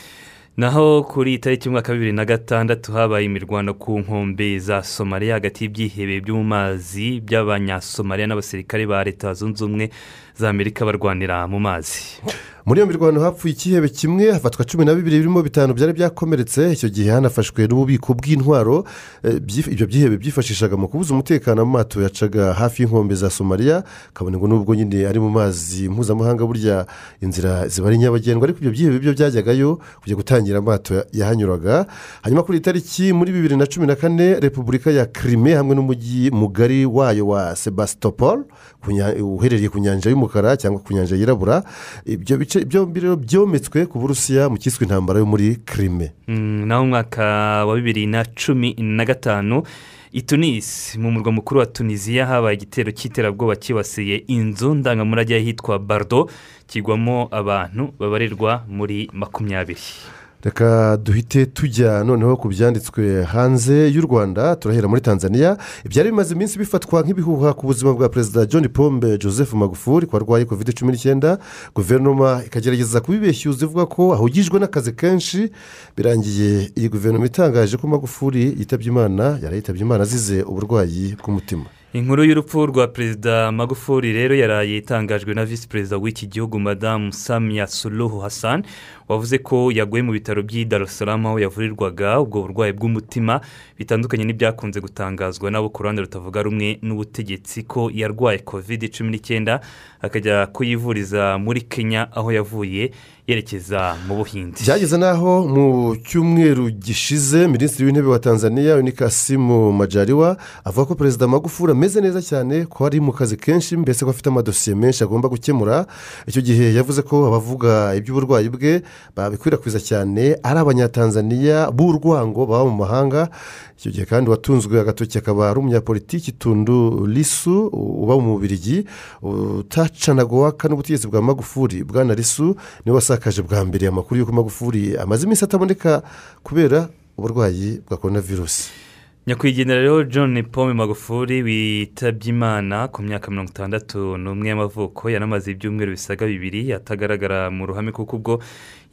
Naho kuri tariki y'umwaka wa bibiri na gatandatu habaye imirwano ku nkombe za somaliya hagati y'ibyihebe byo mu mazi by'abanyasomaliya n'abasirikare ba leta zunze ubumwe za amerika barwanira mu mazi. Muri iyo mirwano hapfuye ikihebe kimwe hafatwa cumi na bibiri birimo bitanu byari byakomeretse. Icyo gihe hanafashwe n'ububiko bw'intwaro eh, ibyo byihebe byifashishaga mu kubuza umutekano amato yacaga hafi y'inkombe za somaliya kabone ngo nubwo nyine ari mu mazi mpuzamahanga burya inzira ziba ari nyabagendwa. Ariko ibyo byihebe byo byajyagayo kujya gutangira amato ya- yahanyuraga. Hanyuma kuri iyi tariki muri bibiri na cumi na kane repubulika ya kirime hamwe n'umujyi mugari wayo wa sebastopol uherereye ku nyanja y'umukara cyangwa ku nyanja yirabura ibyo bice byombi rero byometswe ku burusiya mu cyiswe intambara yo muri kirime Mm, naho umwaka wa bibiri na cumi na gatanu i tunisi mu murwa mukuru wa tunisiya habaye igitero cy'iterabwoba cyibasiye inzu ndangamurage y'ahitwa bardo kigwamo abantu babarirwa muri makumyabiri. Reka duhite tujya noneho ku byanditswe hanze y'u rwanda turahera muri tanzania. Ibyari bimaze iminsi bifatwa nk'ibihuha ku buzima bwa perezida john pombe joseph magufuli ko arwaye covid cumi n'icyenda. Guverinoma ikagerageza kubibeshyuza ivuga ko ahugijwe n'akazi kenshi. Birangiye iyi guverinoma itangaje ko magufuli yitabye imana yari yitabye imana azize uburwayi bw'umutima. Inkuru y'urupfu rwa perezida magufuli rero yaraye itangajwe na visi perezida w'iki gihugu madamu samia suluhu hassan wavuze ko yaguye mu bitaro by'i Salaam aho yavurirwaga ubwo burwayi bw'umutima bitandukanye n'ibyakunze gutangazwa nabo. Ku ruhande rutavuga rumwe n'ubutegetsi ko yarwaye covid cumi n'icyenda akajya kuyivuriza muri kenya aho yavuye yerekeza mu buhinde. Byageze n'aho mu cyumweru gishize minisitiri w'intebe wa tanzania unikasimu majariwa avuga ko perezida magufuli ameze neza cyane ko ari mu kazi kenshi mbese ko afite amadosiye menshi agomba gukemura. Icyo gihe yavuze ko abavuga iby'uburwayi bwe babikwirakwiza cyane ari abanyatanzaniya b'urwango baba mu mahanga. Icyo gihe kandi watunzwe agatoki akaba ari umunyapolitiki tundu risu uba mu bubirigi. Utacanaga uwaka n'ubutegetsi bwa magufuli bwana risu ni we wasakaje bwa mbere amakuru y'uko magufuli amaze iminsi ataboneka kubera uburwayi bwa korona virusi nyakwigendera rero john paul magufuli witabye imana ku myaka mirongo itandatu n'umwe y'amavuko yanamaze ibyumweru bisaga bibiri atagaragara mu ruhame kuko ubwo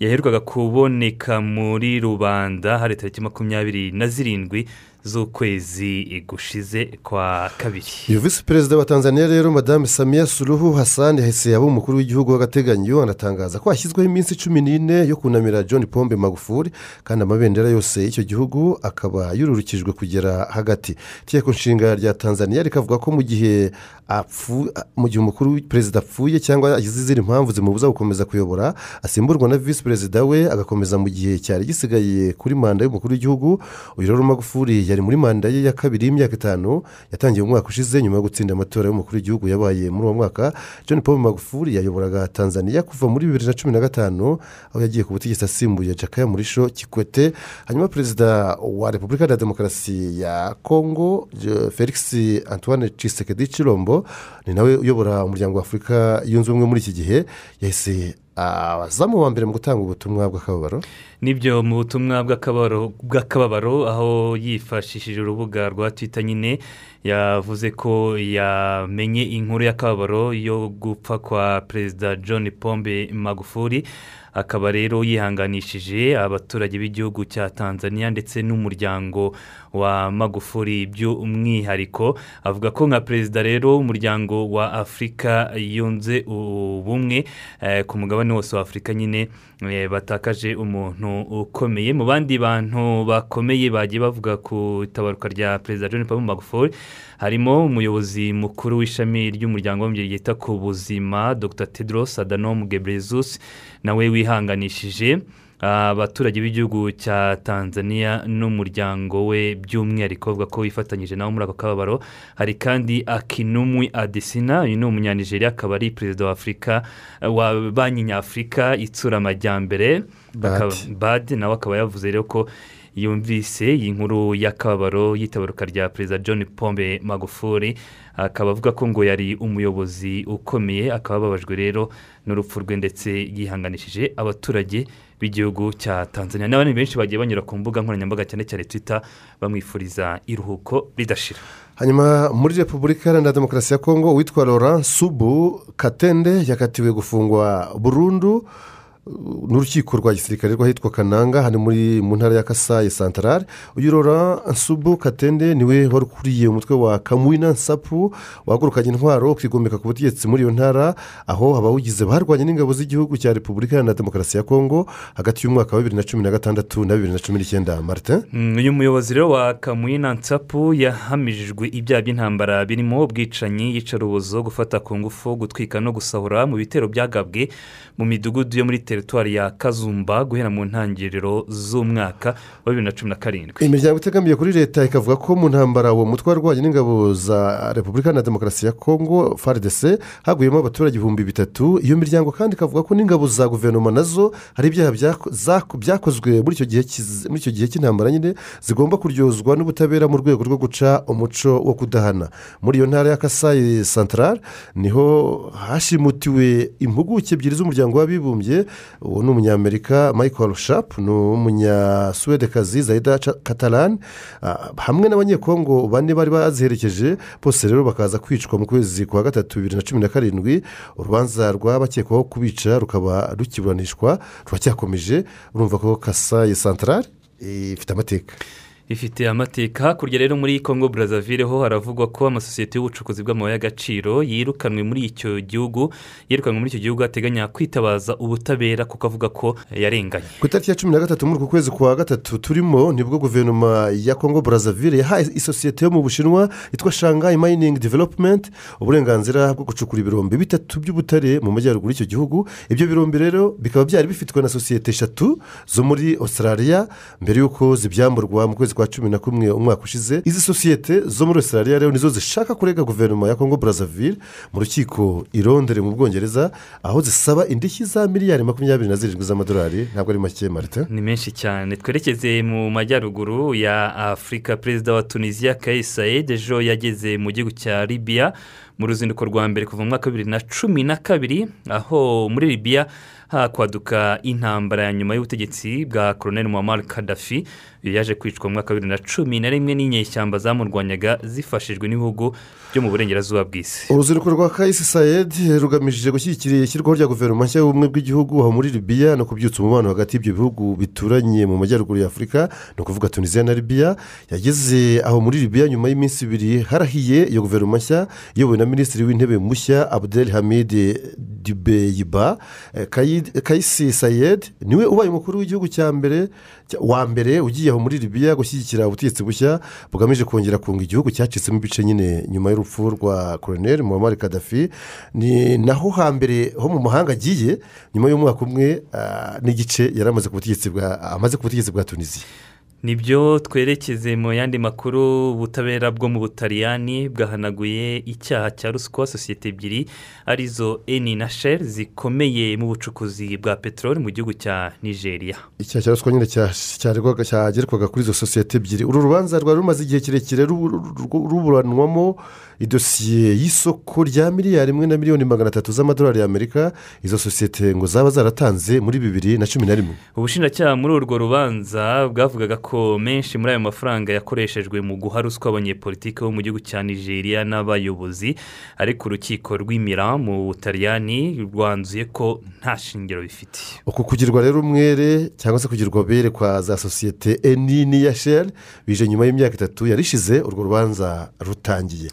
yaherukaga kuboneka muri rubanda hari tariki makumyabiri na zirindwi z'ukwezi gushize kwa kabiri. Iyo visi perezida wa tanzania rero madamu samiya suruhu hasani yahise yaba umukuru w'igihugu w'agateganyo anatangaza ko hashyizweho iminsi cumi n'ine yo kunamira john pombe magufuli kandi amabendera yose y'icyo gihugu akaba yururukijwe kugera hagati. Itegeko nshinga rya tanzania rikavuga ko mu gihe apfu mu gihe umukuru perezida apfuye cyangwa agize izindi mpamvu zimubuza gukomeza kuyobora asimburwa na visi perezida we agakomeza mu gihe cyari gisigaye kuri manda y'umukuru w'igihugu uyu rero magufuli yari muri manda ye ya kabiri y'imyaka itanu yatangiye umwaka ushize nyuma yo gutsinda amatora y'umukuru w'igihugu yabaye muri uwo mwaka. John paul magufuli yayoboraga tanzania kuva muri bibiri na cumi na gatanu aho yagiye ku butegetsi asimbuye jakaya murisho kikwete hanyuma perezida wa repubulika ya demokarasi ya kongo felix antoine cisekedi cirombo ni nawe uyobora umuryango wa afurika yunze ubumwe muri iki gihe yahise abazamu wa mbere mu gutanga ubutumwa bw'akababaro? Nibyo mu butumwa bw'akababaro aho yifashishije urubuga rwa twita nyine yavuze ko yamenye inkuru y'akababaro yo gupfa kwa perezida john pombe magufuli. Akaba rero yihanganishije abaturage b'igihugu cya tanzania ndetse n'umuryango wa magufuli by'umwihariko. Avuga ko nka perezida rero umuryango wa afurika yunze ubumwe ku mugabane wose wa afurika nyine batakaje umuntu ukomeye. Mu bandi bantu bakomeye bagiye bavuga ku itabaruka rya perezida john paul magufuli harimo umuyobozi mukuru w'ishami ry'umuryango w'umubyeyi ryita ku buzima dr. Tedros adhanom gebrezus nawe wihanganishije. Abaturage b'igihugu cya tanzania n'umuryango we by'umwihariko bavuga ko wifatanyije nawe muri ako kababaro. Hari kandi akinumwi adesina uyu ni umunyanigeriya akaba ari perezida wa afurika wa banki nyafurika itsura amajyambere. Badi nawe akaba yavuze rero ko yumvise iyi nkuru y'akababaro y'itabaruka rya perezida john pombe magufuli. Akaba avuga ko ngo yari umuyobozi ukomeye akaba ababajwe rero n'urupfu rwe ndetse yihanganishije abaturage b'igihugu cya tanzania. N'abandi benshi bagiye banyura ku mbuga nkoranyambaga cyane cyane twita bamwifuriza iruhuko ridashira. Hanyuma muri repubulika iharanira demokarasi ya kongo witwa laurent subu katende yakatiwe gufungwa burundu. N'urukiko rwa gisirikare rw'ahitwa kananga hano muri mu ntara ya kasayi santarare uyu rora nsubu katende ni we wari ukuriye umutwe wa kamwina nsapu wahagurukanye intwaro ukigomeka ku butegetsi muri iyo ntara aho abawugize barwanye n'ingabo z'igihugu cya repubulika iharanira demokarasi ya kongo hagati y'umwaka wa bibiri na cumi na gatandatu na bibiri na cumi n'icyenda. Martin? Mm, uyu muyobozi rero wa kamwina nsapu yahamijwe ibyaha by'intambara birimo ubwicanyi iyicarubozo gufata ku ngufu gutwika no gusahura mu bitero byagabwe mu midugudu yo muri teritwari ya kazumba guhera mu ntangiriro z'umwaka wa bibiri na cumi na karindwi. Imiryango itegamiye kuri leta ikavuga ko mu ntambara uwo mutwe warwanye n'ingabo za repubulika na demokarasi ya kongo fardc haguyemo abaturage ibihumbi bitatu. Iyo miryango kandi ikavuga ko n'ingabo za guverinoma na zo hari ibyaha byakozwe muri icyo gihe cy'intambara nyine zigomba kuryozwa n'ubutabera mu rwego rwo guca umuco wo kudahana. Muri iyo ntara ya kasayi santarare ni ho hashimutiwe impuguke ebyiri z'umuryango w'abibumbye uwo ni umunyamerika michael sharp ni umunyasuwedekazi zayida catalan. Ah, hamwe n'abanyekongo bane bari baziherekeje bose rero bakaza kwicwa mu kwezi kwa gatatu bibiri na cumi na karindwi. Urubanza rw'abakekwaho kubica rukaba rukiburanishwa ruracyakomeje. Urumva ko kasayi santarare ifite amateka. Ifite amateka. Hakurya rero muri congo brazzaville ho haravugwa ko amasosiyete y'ubucukuzi bw'amabuye y'agaciro yirukanwe muri icyo gihugu yirukanwe muri icyo gihugu ateganya kwitabaza ubutabera kuko avuga ko yarenganye. Ku itariki ya cumi na gatatu muri uku kwezi kwa gatatu turimo ni bwo guverinoma ya congo brazzaville yahaye isosiyete yo mu bushinwa yitwa shanghai mining development uburenganzira bwo gucukura ibirombe bitatu by'ubutare mu majyaruguru y'icyo gihugu. Ibyo birombe rero bikaba byari bifitwe na sosiyete eshatu zo muri australia mbere y'uko zibyamburwa mu kwezi kwa cumi na kumwe umwaka ushize izi sosiyete zo muri australia rero nizo zishaka kurega guverinoma ya congo brazzaville mu rukiko i Londres mu bwongereza aho zisaba indishyi za miliyari makumyabiri na zirindwi z'amadolari. Ntabwo ari make marita ni menshi cyane. Twerekeze mu majyaruguru ya afurika perezida wa tunisiya kayisi sayed ejo yageze mu gihugu cya libiya mu ruzinduko rwa mbere kuva mu mwaka wa bibiri na cumi na kabiri aho muri libiya hakwaduka intambara ya nyuma y'ubutegetsi bwa koroneli muammar kadafi uyu yaje kwicwa mu mwaka wa bibiri na cumi na rimwe n'inyeshyamba zamurwanyaga zifashijwe n'ibihugu byo mu burengerazuba bw'isi. Uruzinduko rwa kayisi sayed rugamije gushyigikira ishyirwaho rya guverinoma nshya y'ubumwe bw'igihugu aho muri libiya no kubyutsa umubano hagati y'ibyo bihugu bituranye mu majyaruguru ya afurika ni ukuvuga tunisiya na libiya yageze aho muri libiya nyuma y'iminsi ibiri harahiye iyo guverinoma nshya iyobowe na minisitiri w'intebe mushya abdel hamid dibeyiba Eh, Kayi- kayisi sayed ni we ubaye umukuru w'igihugu cya mbere wa mbere ugiye aho muri libiya gushyigikira ubutegetsi bushya bugamije kongera kunga igihugu cyacitsemo ibice nyine nyuma y'urupfu rwa koroneri muammar kadafi ni naho hambere ho mu mahanga agiye nyuma y'umwaka umwe ah, n'igice yari amaze ku butegetsi bwa amaze ku butegetsi bwa tunisiya ni byo twerekeze mu yandi makuru ubutabera bwo mu butaliyani bwahanaguye icyaha cya ruswa sosiyete ebyiri ari zo eni na sheri zikomeye mu bucukuzi bwa peteroli mu gihugu cya nigeria. Icyaha cya ruswa nyine cya- cyaregwaga- cyagerekwaga kuri izo sosiyete ebyiri. Uru rubanza rwari rumaze igihe kirekire rubu- ru- ruburanwamo idosiye y'isoko rya miliyari imwe na miliyoni magana atatu z'amadolari y'amerika izo sosiyete ngo zaba zaratanze muri bibiri na cumi na rimwe. Ubushinjacyaha muri urwo rubanza bwavugaga ko menshi muri ayo mafaranga yakoreshejwe mu guha ruswa abanyepolitiki bo mu gihugu cya nigeria n'abayobozi ariko urukiko rw'imira mu butaliyani rwanzuye ko nta shingiro bifite. Uku kugirwa rero umwere cyangwa se kugirwa bere kwa za sosiyete eni n'iya sheri bije nyuma y'imyaka itatu yarishize urwo rubanza rutangiye.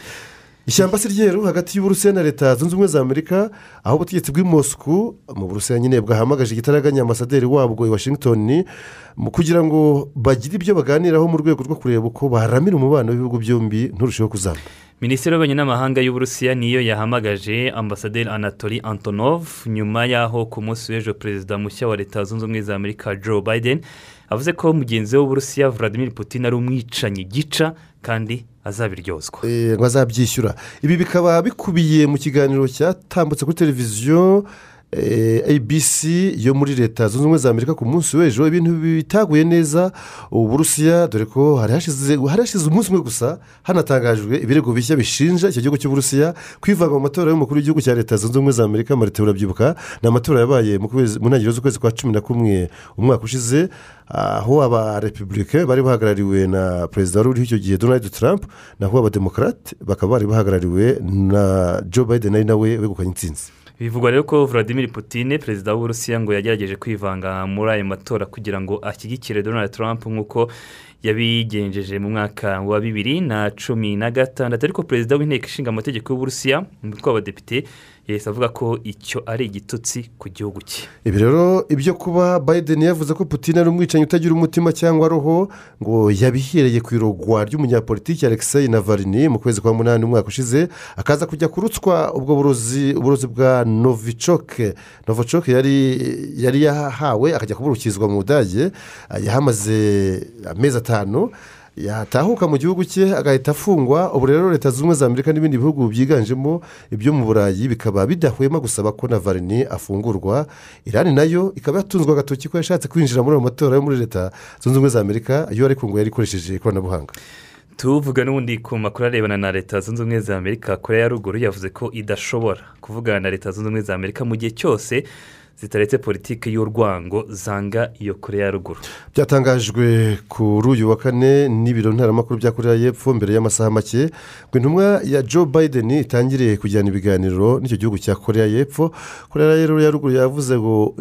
Ishyamba si ryeru hagati y'uburusiya na leta zunze ubumwe za amerika aho ubutegetsi bw'i Moscou mu burusiya nyine bwahamagaje igitaraganya ambasaderi wabwo i washington kugira ngo bagire ibyo baganiraho mu rwego rwo kureba uko baharamira umubano w'ibihugu byombi nturusheho kuzamba minisitiri w'ububanyi n'amahanga y'uburusiya niyo yahamagaje ambasaderi anatori antonov nyuma y'aho ku munsi w'ejo perezida mushya wa leta zunze ubumwe za amerika joe biden avuze ko mugenzi we w'uburusiya vladimir putin ari umwicanyi gica kandi azabiryozwa Eh, ngo azabyishyura. Ibi bikaba bikubiye mu kiganiro cyatambutse kuri televiziyo abc yo muri leta zunze ubumwe za amerika ku munsi w'ejo ibintu bitaguye neza uburusiya dore ko hari hashize umunsi umwe gusa hanatangajwe ibirego bishya bishinja icyo gihugu cy'uburusiya kwivanga mu matora y'umukuru w'igihugu cya leta zunze ubumwe za amerika marite urabyibuka ni amatora yabaye mu ntangiriro z'ukwezi kwa cumi na kumwe umwaka ushize aho abarepubulike bari bahagarariwe na perezida wari uriho icyo gihe donald trump naho abademokarate bakaba bari bahagarariwe na joe biden ari nawe wegukanye intsinzi. Bivugwa rero ko Vladimir Putin perezida w'uburusiya ngo yagerageje kwivanga muri ayo matora kugira ngo ashyigikire donald trump nk'uko yabigenjeje mu mwaka wa bibiri na cumi na gatandatu. Ariko perezida w'inteko ishinga amategeko y'uburusiya umutwe w'abadepite yahise avuga ko icyo ari igitutsi ku gihugu cye. Ibi rero ibyo kuba biden yavuze ko putin ari umwicanyi utagira umutima cyangwa roho ngo yabihereye ku irogwa ry'umunyapolitiki alexei navarini mu kwezi kwa munani umwaka ushize akaza kujya kurutswa ubwo burozi uburozi bwa novicoke novicoke yari yari yahawe akajya kuburukizwa mu budage yahamaze amezi atanu yatahuka mu gihugu cye agahita afungwa. Ubu rero leta zunze ubumwe za amerika n'ibindi bihugu byiganjemo ibyo mu burayi bikaba bidahwema gusaba ko navarini afungurwa. Irani na yo ikaba yatunzwe agatoki ko yashatse kwinjira muri ayo matora yo muri leta zunze ubumwe za amerika yo ariko ngo yari ikoresheje ikoranabuhanga. Tuvuga n'ubundi ku makuru arebana na leta zunze ubumwe za amerika korea ya ruguru yavuze ko idashobora kuvugana na leta zunze ubumwe za amerika mu gihe cyose zitaretse politiki y'urwango zanga iyo korea ya ruguru. Byatangajwe kuri uyu wa kane n'ibiro ntaramakuru bya korea y'epfo mbere y'amasaha make ngo intumwa ya joe biden itangire kujyana ibiganiro n'icyo gihugu cya korea y'epfo. Korea ya ruguru yavuze ngo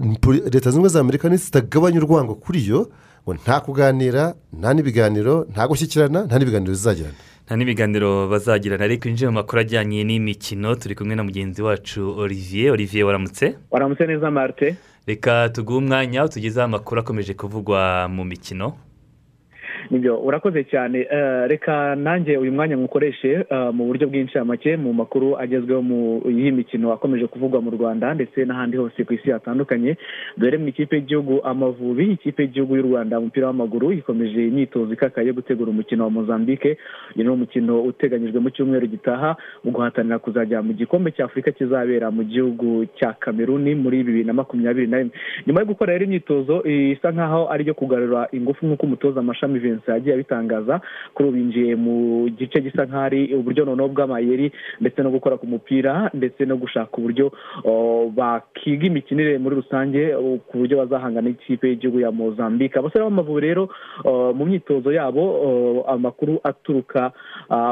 leta ubumwe za amerika zitagabanya urwango kuri yo ngo nta kuganira nta n'ibiganiro nta gushyikirana nta n'ibiganiro zizagirana nta n'ibiganiro bazagirana ariko injira mu makuru ajyanye n'imikino turi kumwe na mugenzi wacu olivier. Olivier waramutse? Waramutse neza marite reka tuguhe umwanya tugezeho amakuru akomeje kuvugwa mu mikino. Ni byo urakoze cyane. Reka nanjye uyu mwanya mukoreshe mu buryo bw'incamake mu makuru agezweho y'imikino akomeje kuvugwa mu rwanda ndetse n'ahandi hose ku isi hatandukanye. Dore mu ikipe y'igihugu amavubi ikipe y'igihugu y'u rwanda umupira w'amaguru ikomeje imyitozo ikakaye yo gutegura umukino wa mozambique. Uyu ni umukino uteganyijwe mu cyumweru gitaha mu guhatanira kuzajya mu gikombe cya afurika kizabera mu gihugu cya kameruni muri bibiri na makumyabiri na rimwe. Nyuma yo gukora rero imyitozo isa nkaho ari iyo kugarura ingufu nk'uko umutoza amashami vincent yagiye abitangaza kuri ubu binjiye mu gice gisa nk'aho ari uburyo noneho bw'amayeri ndetse no gukora ku mupira ndetse no gushaka uburyo bakiga imikinire muri rusange ku buryo bazahangana n'ikipe y'igihugu ya mozambique. Abasore b'amavubi rero mu myitozo yabo amakuru aturuka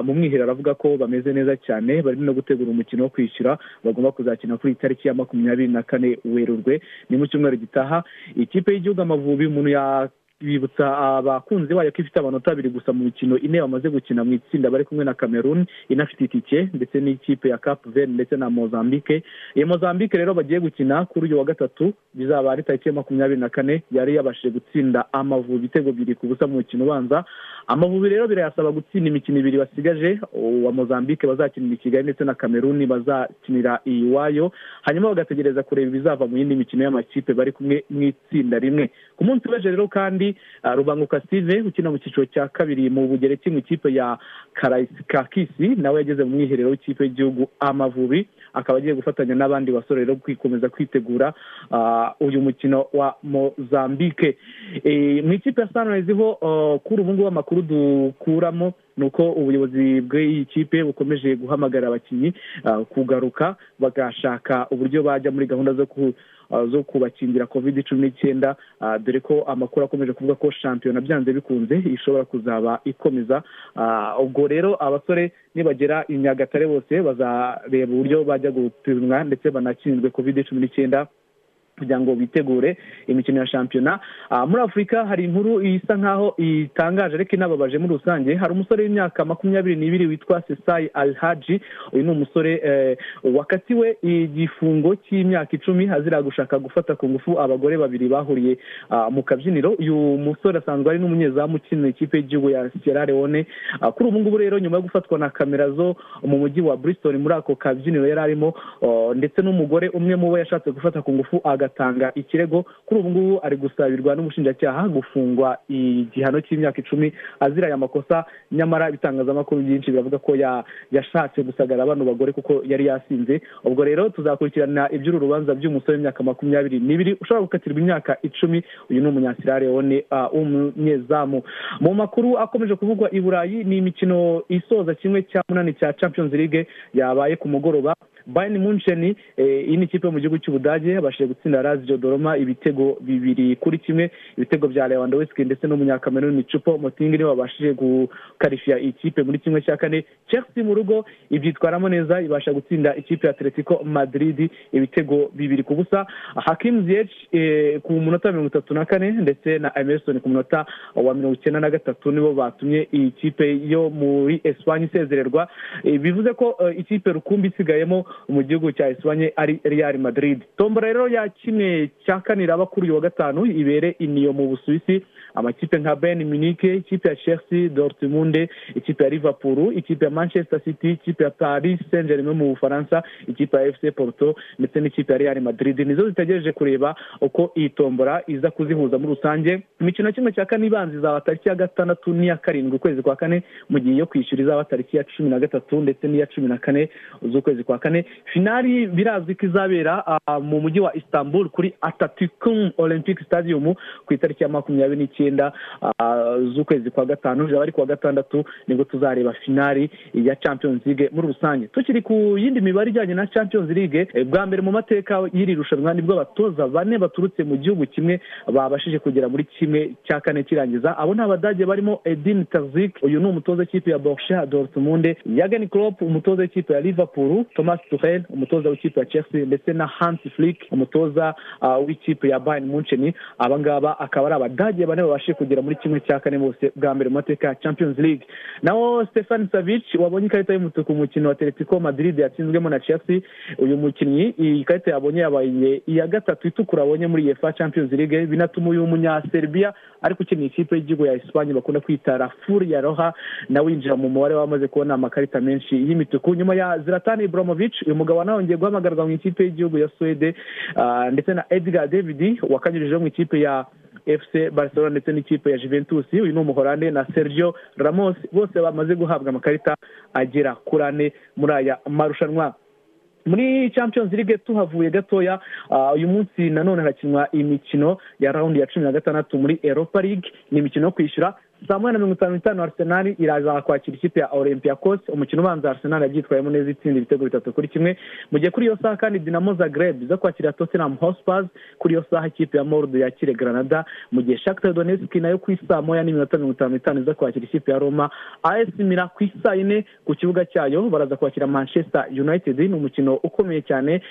mu mwiherero aravuga ko bameze neza cyane bari no gutegura umukino wo kwishyura bagomba kuzakina kuri tariki ya makumyabiri na kane werurwe ni mu cyumweru gitaha. Ikipe y'igihugu amavubi umuntu ya bibutsa abakunzi bayo ko ifite amanota abiri gusa mu mikino ine bamaze gukina mu itsinda bari kumwe na cameroon inafite itike ndetse n'ikipe ya cap vert ndetse na mozambique. Iyo mozambique rero bagiye gukina kuri uyu wa gatatu bizaba ari tariki ya makumyabiri na kane yari yabashije gutsinda amavubi ibitego bibiri ku busa mu mukino ubanza. Amavubi rero birayasaba gutsinda imikino ibiri basigaje. Uwa mozambique bazakinira i kigali ndetse na cameroon bazakinira iwayo. Hanyuma bagategereza kureba ibizava mu yindi mikino y'amakipe bari kumwe mu itsinda rimwe. Ku munsi w'ejo rero kandi rubanguka sive ukina mu cyiciro cya kabiri mu bugereki mu ikipe ya kakisi nawe yageze mu mwiherero w'ikipe y'igihugu amavubi akaba agiye gufatanya n'abandi basore rero kwikomeza kwitegura uyu mukino wa mozambique. Mu ikipe ya sanirayizi ho kuri ubu ngubu amakuru dukuramo ni uko ubuyobozi bw'iyi kipe bukomeje guhamagara abakinnyi kugaruka bagashaka uburyo bajya muri gahunda zo ku zo kubakingira covid cumi n'icyenda. Dore ko amakuru akomeje kuvuga ko shampiyona byanze bikunze ishobora kuzaba ikomeza. Ubwo rero abasore nibagera i nyagatare bose bazareba uburyo bajya gupimwa ndetse banakinzwe covid cumi n'icyenda. Kugira ngo bitegure imikino ya shampiyona. Muri afurika hari inkuru isa nkaho itangaje ariko inababaje muri rusange. Hari umusore w'imyaka makumyabiri n'ibiri witwa sesayi alhaji uyu ni umusore wakatiwe igifungo cy'imyaka icumi azira gushaka gufata ku ngufu abagore babiri bahuriye mu kabyiniro. Uyu musore asanzwe ari n'umunyezamu ukinira ikipe y'igihugu ya sierra leone. Kuri ubu ngubu rero nyuma yo gufatwa na kamera zo mu mujyi wa bristol muri ako kabyiniro yari arimo ndetse n'umugore umwe mu bo yashatse gufata ku ngufu agatanga ikirego. Kuri ubu ngubu ari gusabirwa n'umushinjacyaha gufungwa igihano cy'imyaka icumi azira aya makosa nyamara ibitangazamakuru byinshi biravuga ko yashatse gusagara bano bagore kuko yari yasinze. Ubwo rero tuzakurikirana iby'uru rubanza by'umusore w'imyaka makumyabiri n'ibiri ushobora gukatirwa imyaka icumi. Uyu ni umunyasirare wone w'umunyezamu mu makuru akomeje kuvugwa i burayi ni imikino isoza kimwe cya munani cya champions league yabaye ku mugoroba. Bayani munsheni iyi ni ikipe yo mu gihugu cy'ubudage yabashije gutsinda razio doroma ibitego bibiri kuri kimwe. Ibitego bya lewandowski ndetse n'umunyakameruni cupo motingi ni we wabashije gukarifiya iyi kipe muri kimwe cya kane. Chelsea mu rugo ibyitwaramo neza ibasha gutsinda ikipe ya atletico madrid ibitego bibiri ku busa. Hakimu ziyech ku munota mirongo itatu na kane ndetse na emerson ku munota wa mirongo icyenda na gatatu nibo batumye iyi kipe yo muri esipanye isezererwa. Bivuze ko ikipe rukumbi isigayemo mu gihugu cya esipanye ari real madrid. Tombora rero ya kimwe cya kane iraba kuri uyu wa gatanu ibere iniyo mu busuwisi. Amakipe nka ben munike ikipe ya chelsea dortmund ikipe ya liverpool ikipe ya manchester city ikipe ya paris saint germain mu bufaransa ikipe ya fc porto ndetse n'ikipe ya real madrid. Nizo zitegereje kureba uko iyi tombora iza kuzihuza muri rusange. Imikino kimwe cya kane ibanza izaba tariki ya gatandatu n'iya karindwi ukwezi kwa kane mu gihe iyo kwishyura izaba tariki ya cumi na gatatu ndetse n'iya cumi na kane z'ukwezi kwa kane. Finali birazwi ko izabera mu mujyi wa istanbul kuri atatikum olympic stadium ku itariki ya makumyabiri n'icyenda z'ukwezi kwa gatanu bizaba ari kuwa gatandatu ni bwo tuzareba finali ya champions league muri rusange. Tukiri ku yindi mibare ijyanye na champions league bwa mbere mu mateka y'iri rushanwa ni bwo abatoza bane baturutse mu gihugu kimwe babashije kugera muri kimwe cya kane kirangiza. Abo ni abadage barimo edin tazik uyu ni umutoza w'ikipe ya borsha dortmund yagen Klopp umutoza w'ikipe ya liverpool thomas tuchel umutoza w'ikipe ya chelsea ndetse na hans flick umutoza w'ikipe ya bayern munchen aba ngaba akaba ari abadage bane babashije kugera muri kimwe cya kane bose bwa mbere mu mateka ya champions league. Naho stefan savic wabonye ikarita y'umutuku mu mukino wa atletico madrid yatsinzwemo na chelsea. Uyu mukinnyi iyi karita yabonye yabaye iya gatatu itukura abonye muri efa champions league. Binatuma uyu munyaserbiya ariko ukeneye ikipe y'igihugu ya esipanye bakunda kwita rafuri ya roha nawe winjira mu mubare wamaze kubona amakarita menshi y'imituku. Nyuma ya ziratani ibromovic uyu mugabo wanahongeye guhamagarwa mu ikipe y'igihugu ya suwede ndetse na edgar david wakanyurijeho mu ikipe ya fc barcelona ndetse n'ikipe ya juventus uyu ni umuhorande na sergio ramos. Bose bamaze guhabwa amakarita agera kuri ane muri aya marushanwa. Muri champions league tuhavuye gatoya uyu munsi nanone harakinwa imikino ya rawundi ya cumi na gatandatu muri europa league. Ni imikino yo kwishyura saa moya na mirongo itanu n'itanu arisenali iraza kwakira ikipe ya olympiacos. Umukino ubanza arisenali yabyitwayemo neza itsinda ibitego bitatu kuri kimwe. Mu gihe kuri iyo saha kandi dinamo zagreb iza kwakira tottenham hotspurs kuri iyo saha ikipe ya mordo yakire granada. Mu gihe shakhtar donetsk na yo ku isaa moya n'iminota mirongo itanu n'itanu iza kwakira ikipe ya roma. As mira ku isaa yine ku kibuga cyayo baraza kwakira manchester united. Ni umukino ukomeye cyane.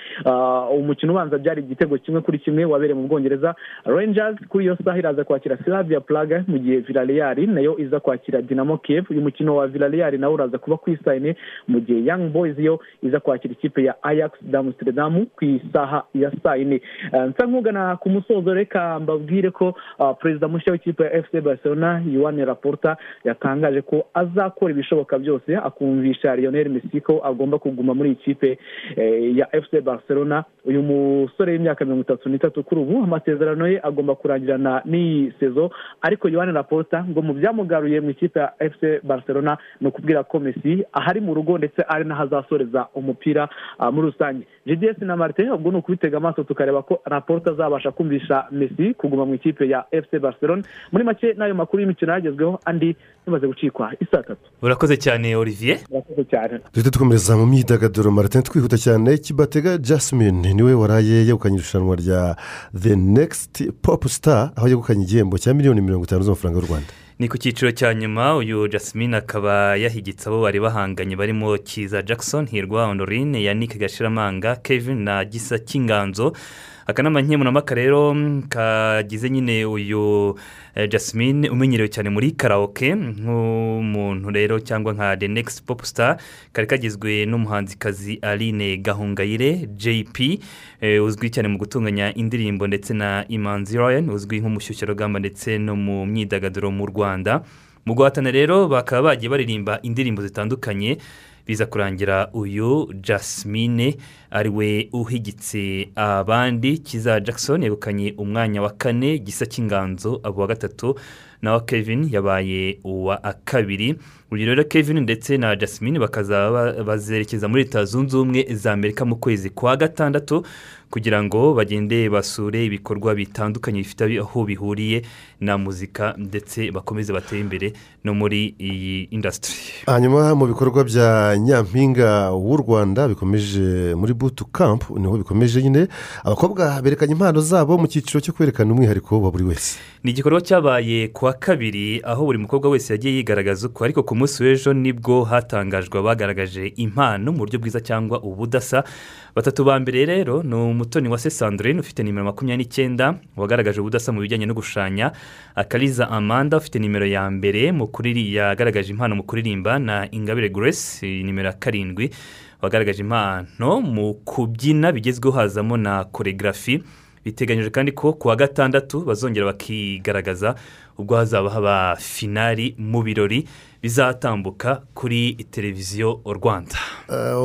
Umukino ubanza byari igitego kimwe kuri kimwe wabereye mu bwongereza. Rangers kuri iyo saha iraza kwakira slavia praga mu gihe villarreal na yo iza kwakira dinamo kiev. Uyu mukino wa villarreal nawo uraza kuba ku isaha yine mu gihe young boys yo iza kwakira ikipe ya ajax d'amsterdam ku isaha ya saa yine nsa nkugana ku musozo reka mbabwire ko perezida mushya w'ikipe ya fc barcelona yuwane raporta yatangaje ko azakora ibishoboka byose. Akumvisha lionel messi ko agomba kuguma muri iyi kipe ya fc barcelona. Uyu musore w'imyaka mirongo itatu n'itatu kuri ubu amasezerano ye agomba kurangirana n'iyi sezo. Ariko yuwane raporta ngo mu byamugaruye mu ikipe ya fc barcelona ni ukubwira ko messi ahari mu rugo ndetse ari n'aho azasoreza umupira muri rusange. Gds na martin ubwo ni ukubitega amaso tukareba ko raporta azabasha kumvisha messi kuguma mu ikipe ya fc barcelona. Muri make n'ayo makuru y'imikino yagezweho andi bimaze gucikwa isaa tatu urakoze cyane olivier. Urakoze cyane. Duhita dukomereza mu myidagaduro martin twihuta cyane. Kibatega jasmine ni we waraye yegukanye irushanwa rya the next pop star aho yegukanye igihembo cya miliyoni mirongo itanu z'amafaranga y'u rwanda. Ni ku cyiciro cya nyuma uyu jasmine akaba yahigitse abo bari bahanganye barimo kiza jackson hirwa honorine yannick gashiramanga kevin na gisa cy'inganzo akanama nkemurampaka rero kagize nyine uyu jasmine umenyerewe cyane muri karaoke nk'umuntu rero cyangwa nka the next pop star kari kagizwe n'umuhanzikazi aline gahungayire jp uzwi cyane mu gutunganya indirimbo ndetse na imanzi ryan uzwi nk'umushyushyarugamba ndetse no mu myidagaduro mu rwanda. Mu guhatana rero bakaba bagiye baririmba indirimbo zitandukanye biza kurangira uyu jasmine ari we uhigitse abandi kiza jackson yegukanye umwanya wa kane gisa cy'inganzo abo wa gatatu nawe kevin yabaye uwa kabiri. Urugero rero kevin ndetse na jasmine bakazaba bazerekeza muri leta zunze ubumwe za amerika mu kwezi kwa gatandatu kugira ngo bagende basure ibikorwa bitandukanye bifite aho bihuriye na muzika ndetse bakomeze batere imbere no muri iyi indasitiri hanyuma mu bikorwa bya nyampinga w'u rwanda bikomeje muri butu kampu ni ho bikomeje nyine abakobwa berekanye impano zabo mu cyiciro cyo kwerekana umwihariko wa buri wese. Ni igikorwa cyabaye ku wa kabiri aho buri mukobwa wese yagiye yigaragaza uko ariko ku munsi w'ejo ni bwo hatangajwe abagaragaje impano mu buryo bwiza cyangwa ubudasa. Batatu ba mbere rero ni umutoni wa sandrine ufite nimero makumyabiri n'icyenda wagaragaje ubudasa mu bijyanye no gushushanya. Akariza amanda ufite nimero ya mbere mu kuriri yagaragaje impano mu kuririmba na ingabire grace nimero ya karindwi wagaragaje impano mu kubyina bigezweho hazamo na koregarafi biteganyije kandi ko ku wa gatandatu bazongera bakigaragaza ubwo hazaba haba finari mu birori bizatambuka kuri televiziyo rwanda.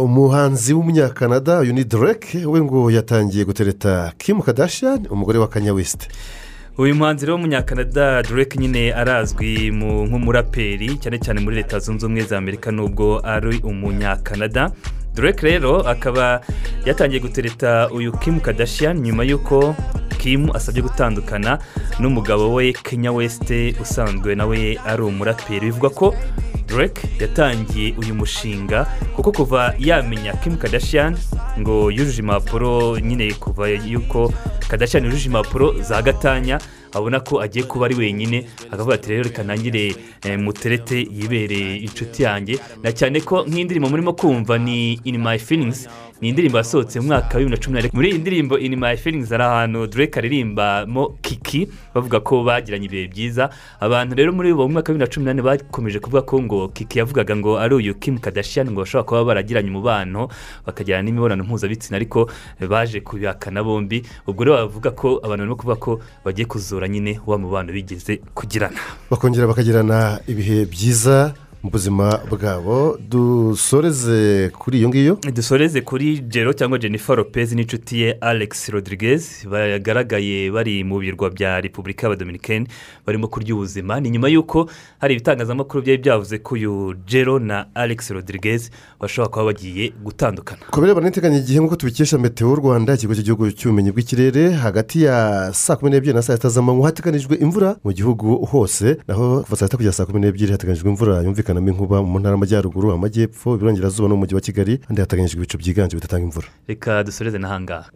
Umuhanzi w'umunyakanada uyu ni dereke we ngo yatangiye gutereta kimu kadashiyani umugore wa kanya wesite uyu muhanzi rero w'umunyakanada dereke nyine arazwi nk'umuraperi cyane cyane muri leta zunze ubumwe za amerika nubwo ari umunyakanada. Dereke rero akaba yatangiye gutereta uyu kimu kadashiyani nyuma y'uko kimu asabye gutandukana n'umugabo we kenya wesite usanzwe nawe ari umuraperi. Bivugwa ko dereke yatangiye uyu mushinga kuko kuva yamenya kimu kadashiyani ngo yujuje impapuro nyine kuva yuko kadashiyani yujuje impapuro za gatanya abona ko agiye kuba ari wenyine akavuga ati rero reka nangire muterete yibereye inshuti yanjye. Na cyane ko nk'indirimbo murimo kumva ni ini mayi filingizi ni indirimbo yasohotse mu mwaka wa bibiri na cumi na muri iyi ndirimbo ini mayi filingizi hari ahantu dereke aririmbamo kiki bavuga ko bagiranye ibihe byiza. Abantu rero muri uwo mwaka wa bibiri na cumi n'ane bakomeje kuvuga ko ngo kiki yavugaga ngo ari uyu kimu kadashiyani ngo bashobora kuba baragiranye umubano bakagirana n'imibonano mpuzabitsina. Ariko baje kubihakana bombi ubwo rero bavuga ko abantu barimo kuvuga ko bagiye kuzura nyine wa mubano bigeze kugirana. Bakongera bakagirana ibihe byiza mu buzima bwabo. Dusoreze kuri iyo ngiyo. Dusoreze kuri jero cyangwa jennifer lopez n'inshuti ye alex rodriguez. Bagaragaye bari mu birwa bya repubulika y'abadominikeni barimo kurya ubuzima. Ni nyuma y'uko hari ibitangazamakuru byari byavuze ko uyu jero na alex rodriguez bashobora kuba bagiye gutandukana. Ku birebana n'iteganya nk'uko tubikesha meteo rwanda ikigo cy'igihugu cy'ubumenyi bw'ikirere hagati ya saa kumi n'ebyiri na saa sita z'amanywa hateganijwe imvura mu gihugu hose. Naho kuva saa sita kugera saa kumi n'ebyiri hateganyijwe imvura kanombe inkuba mu ntara y'amajyaruguru amajyepfo iburengerazuba n'umujyi wa kigali kandi hateganyijwe ibicu byiganje bidatanga imvura reka dusoreze n'ahangaha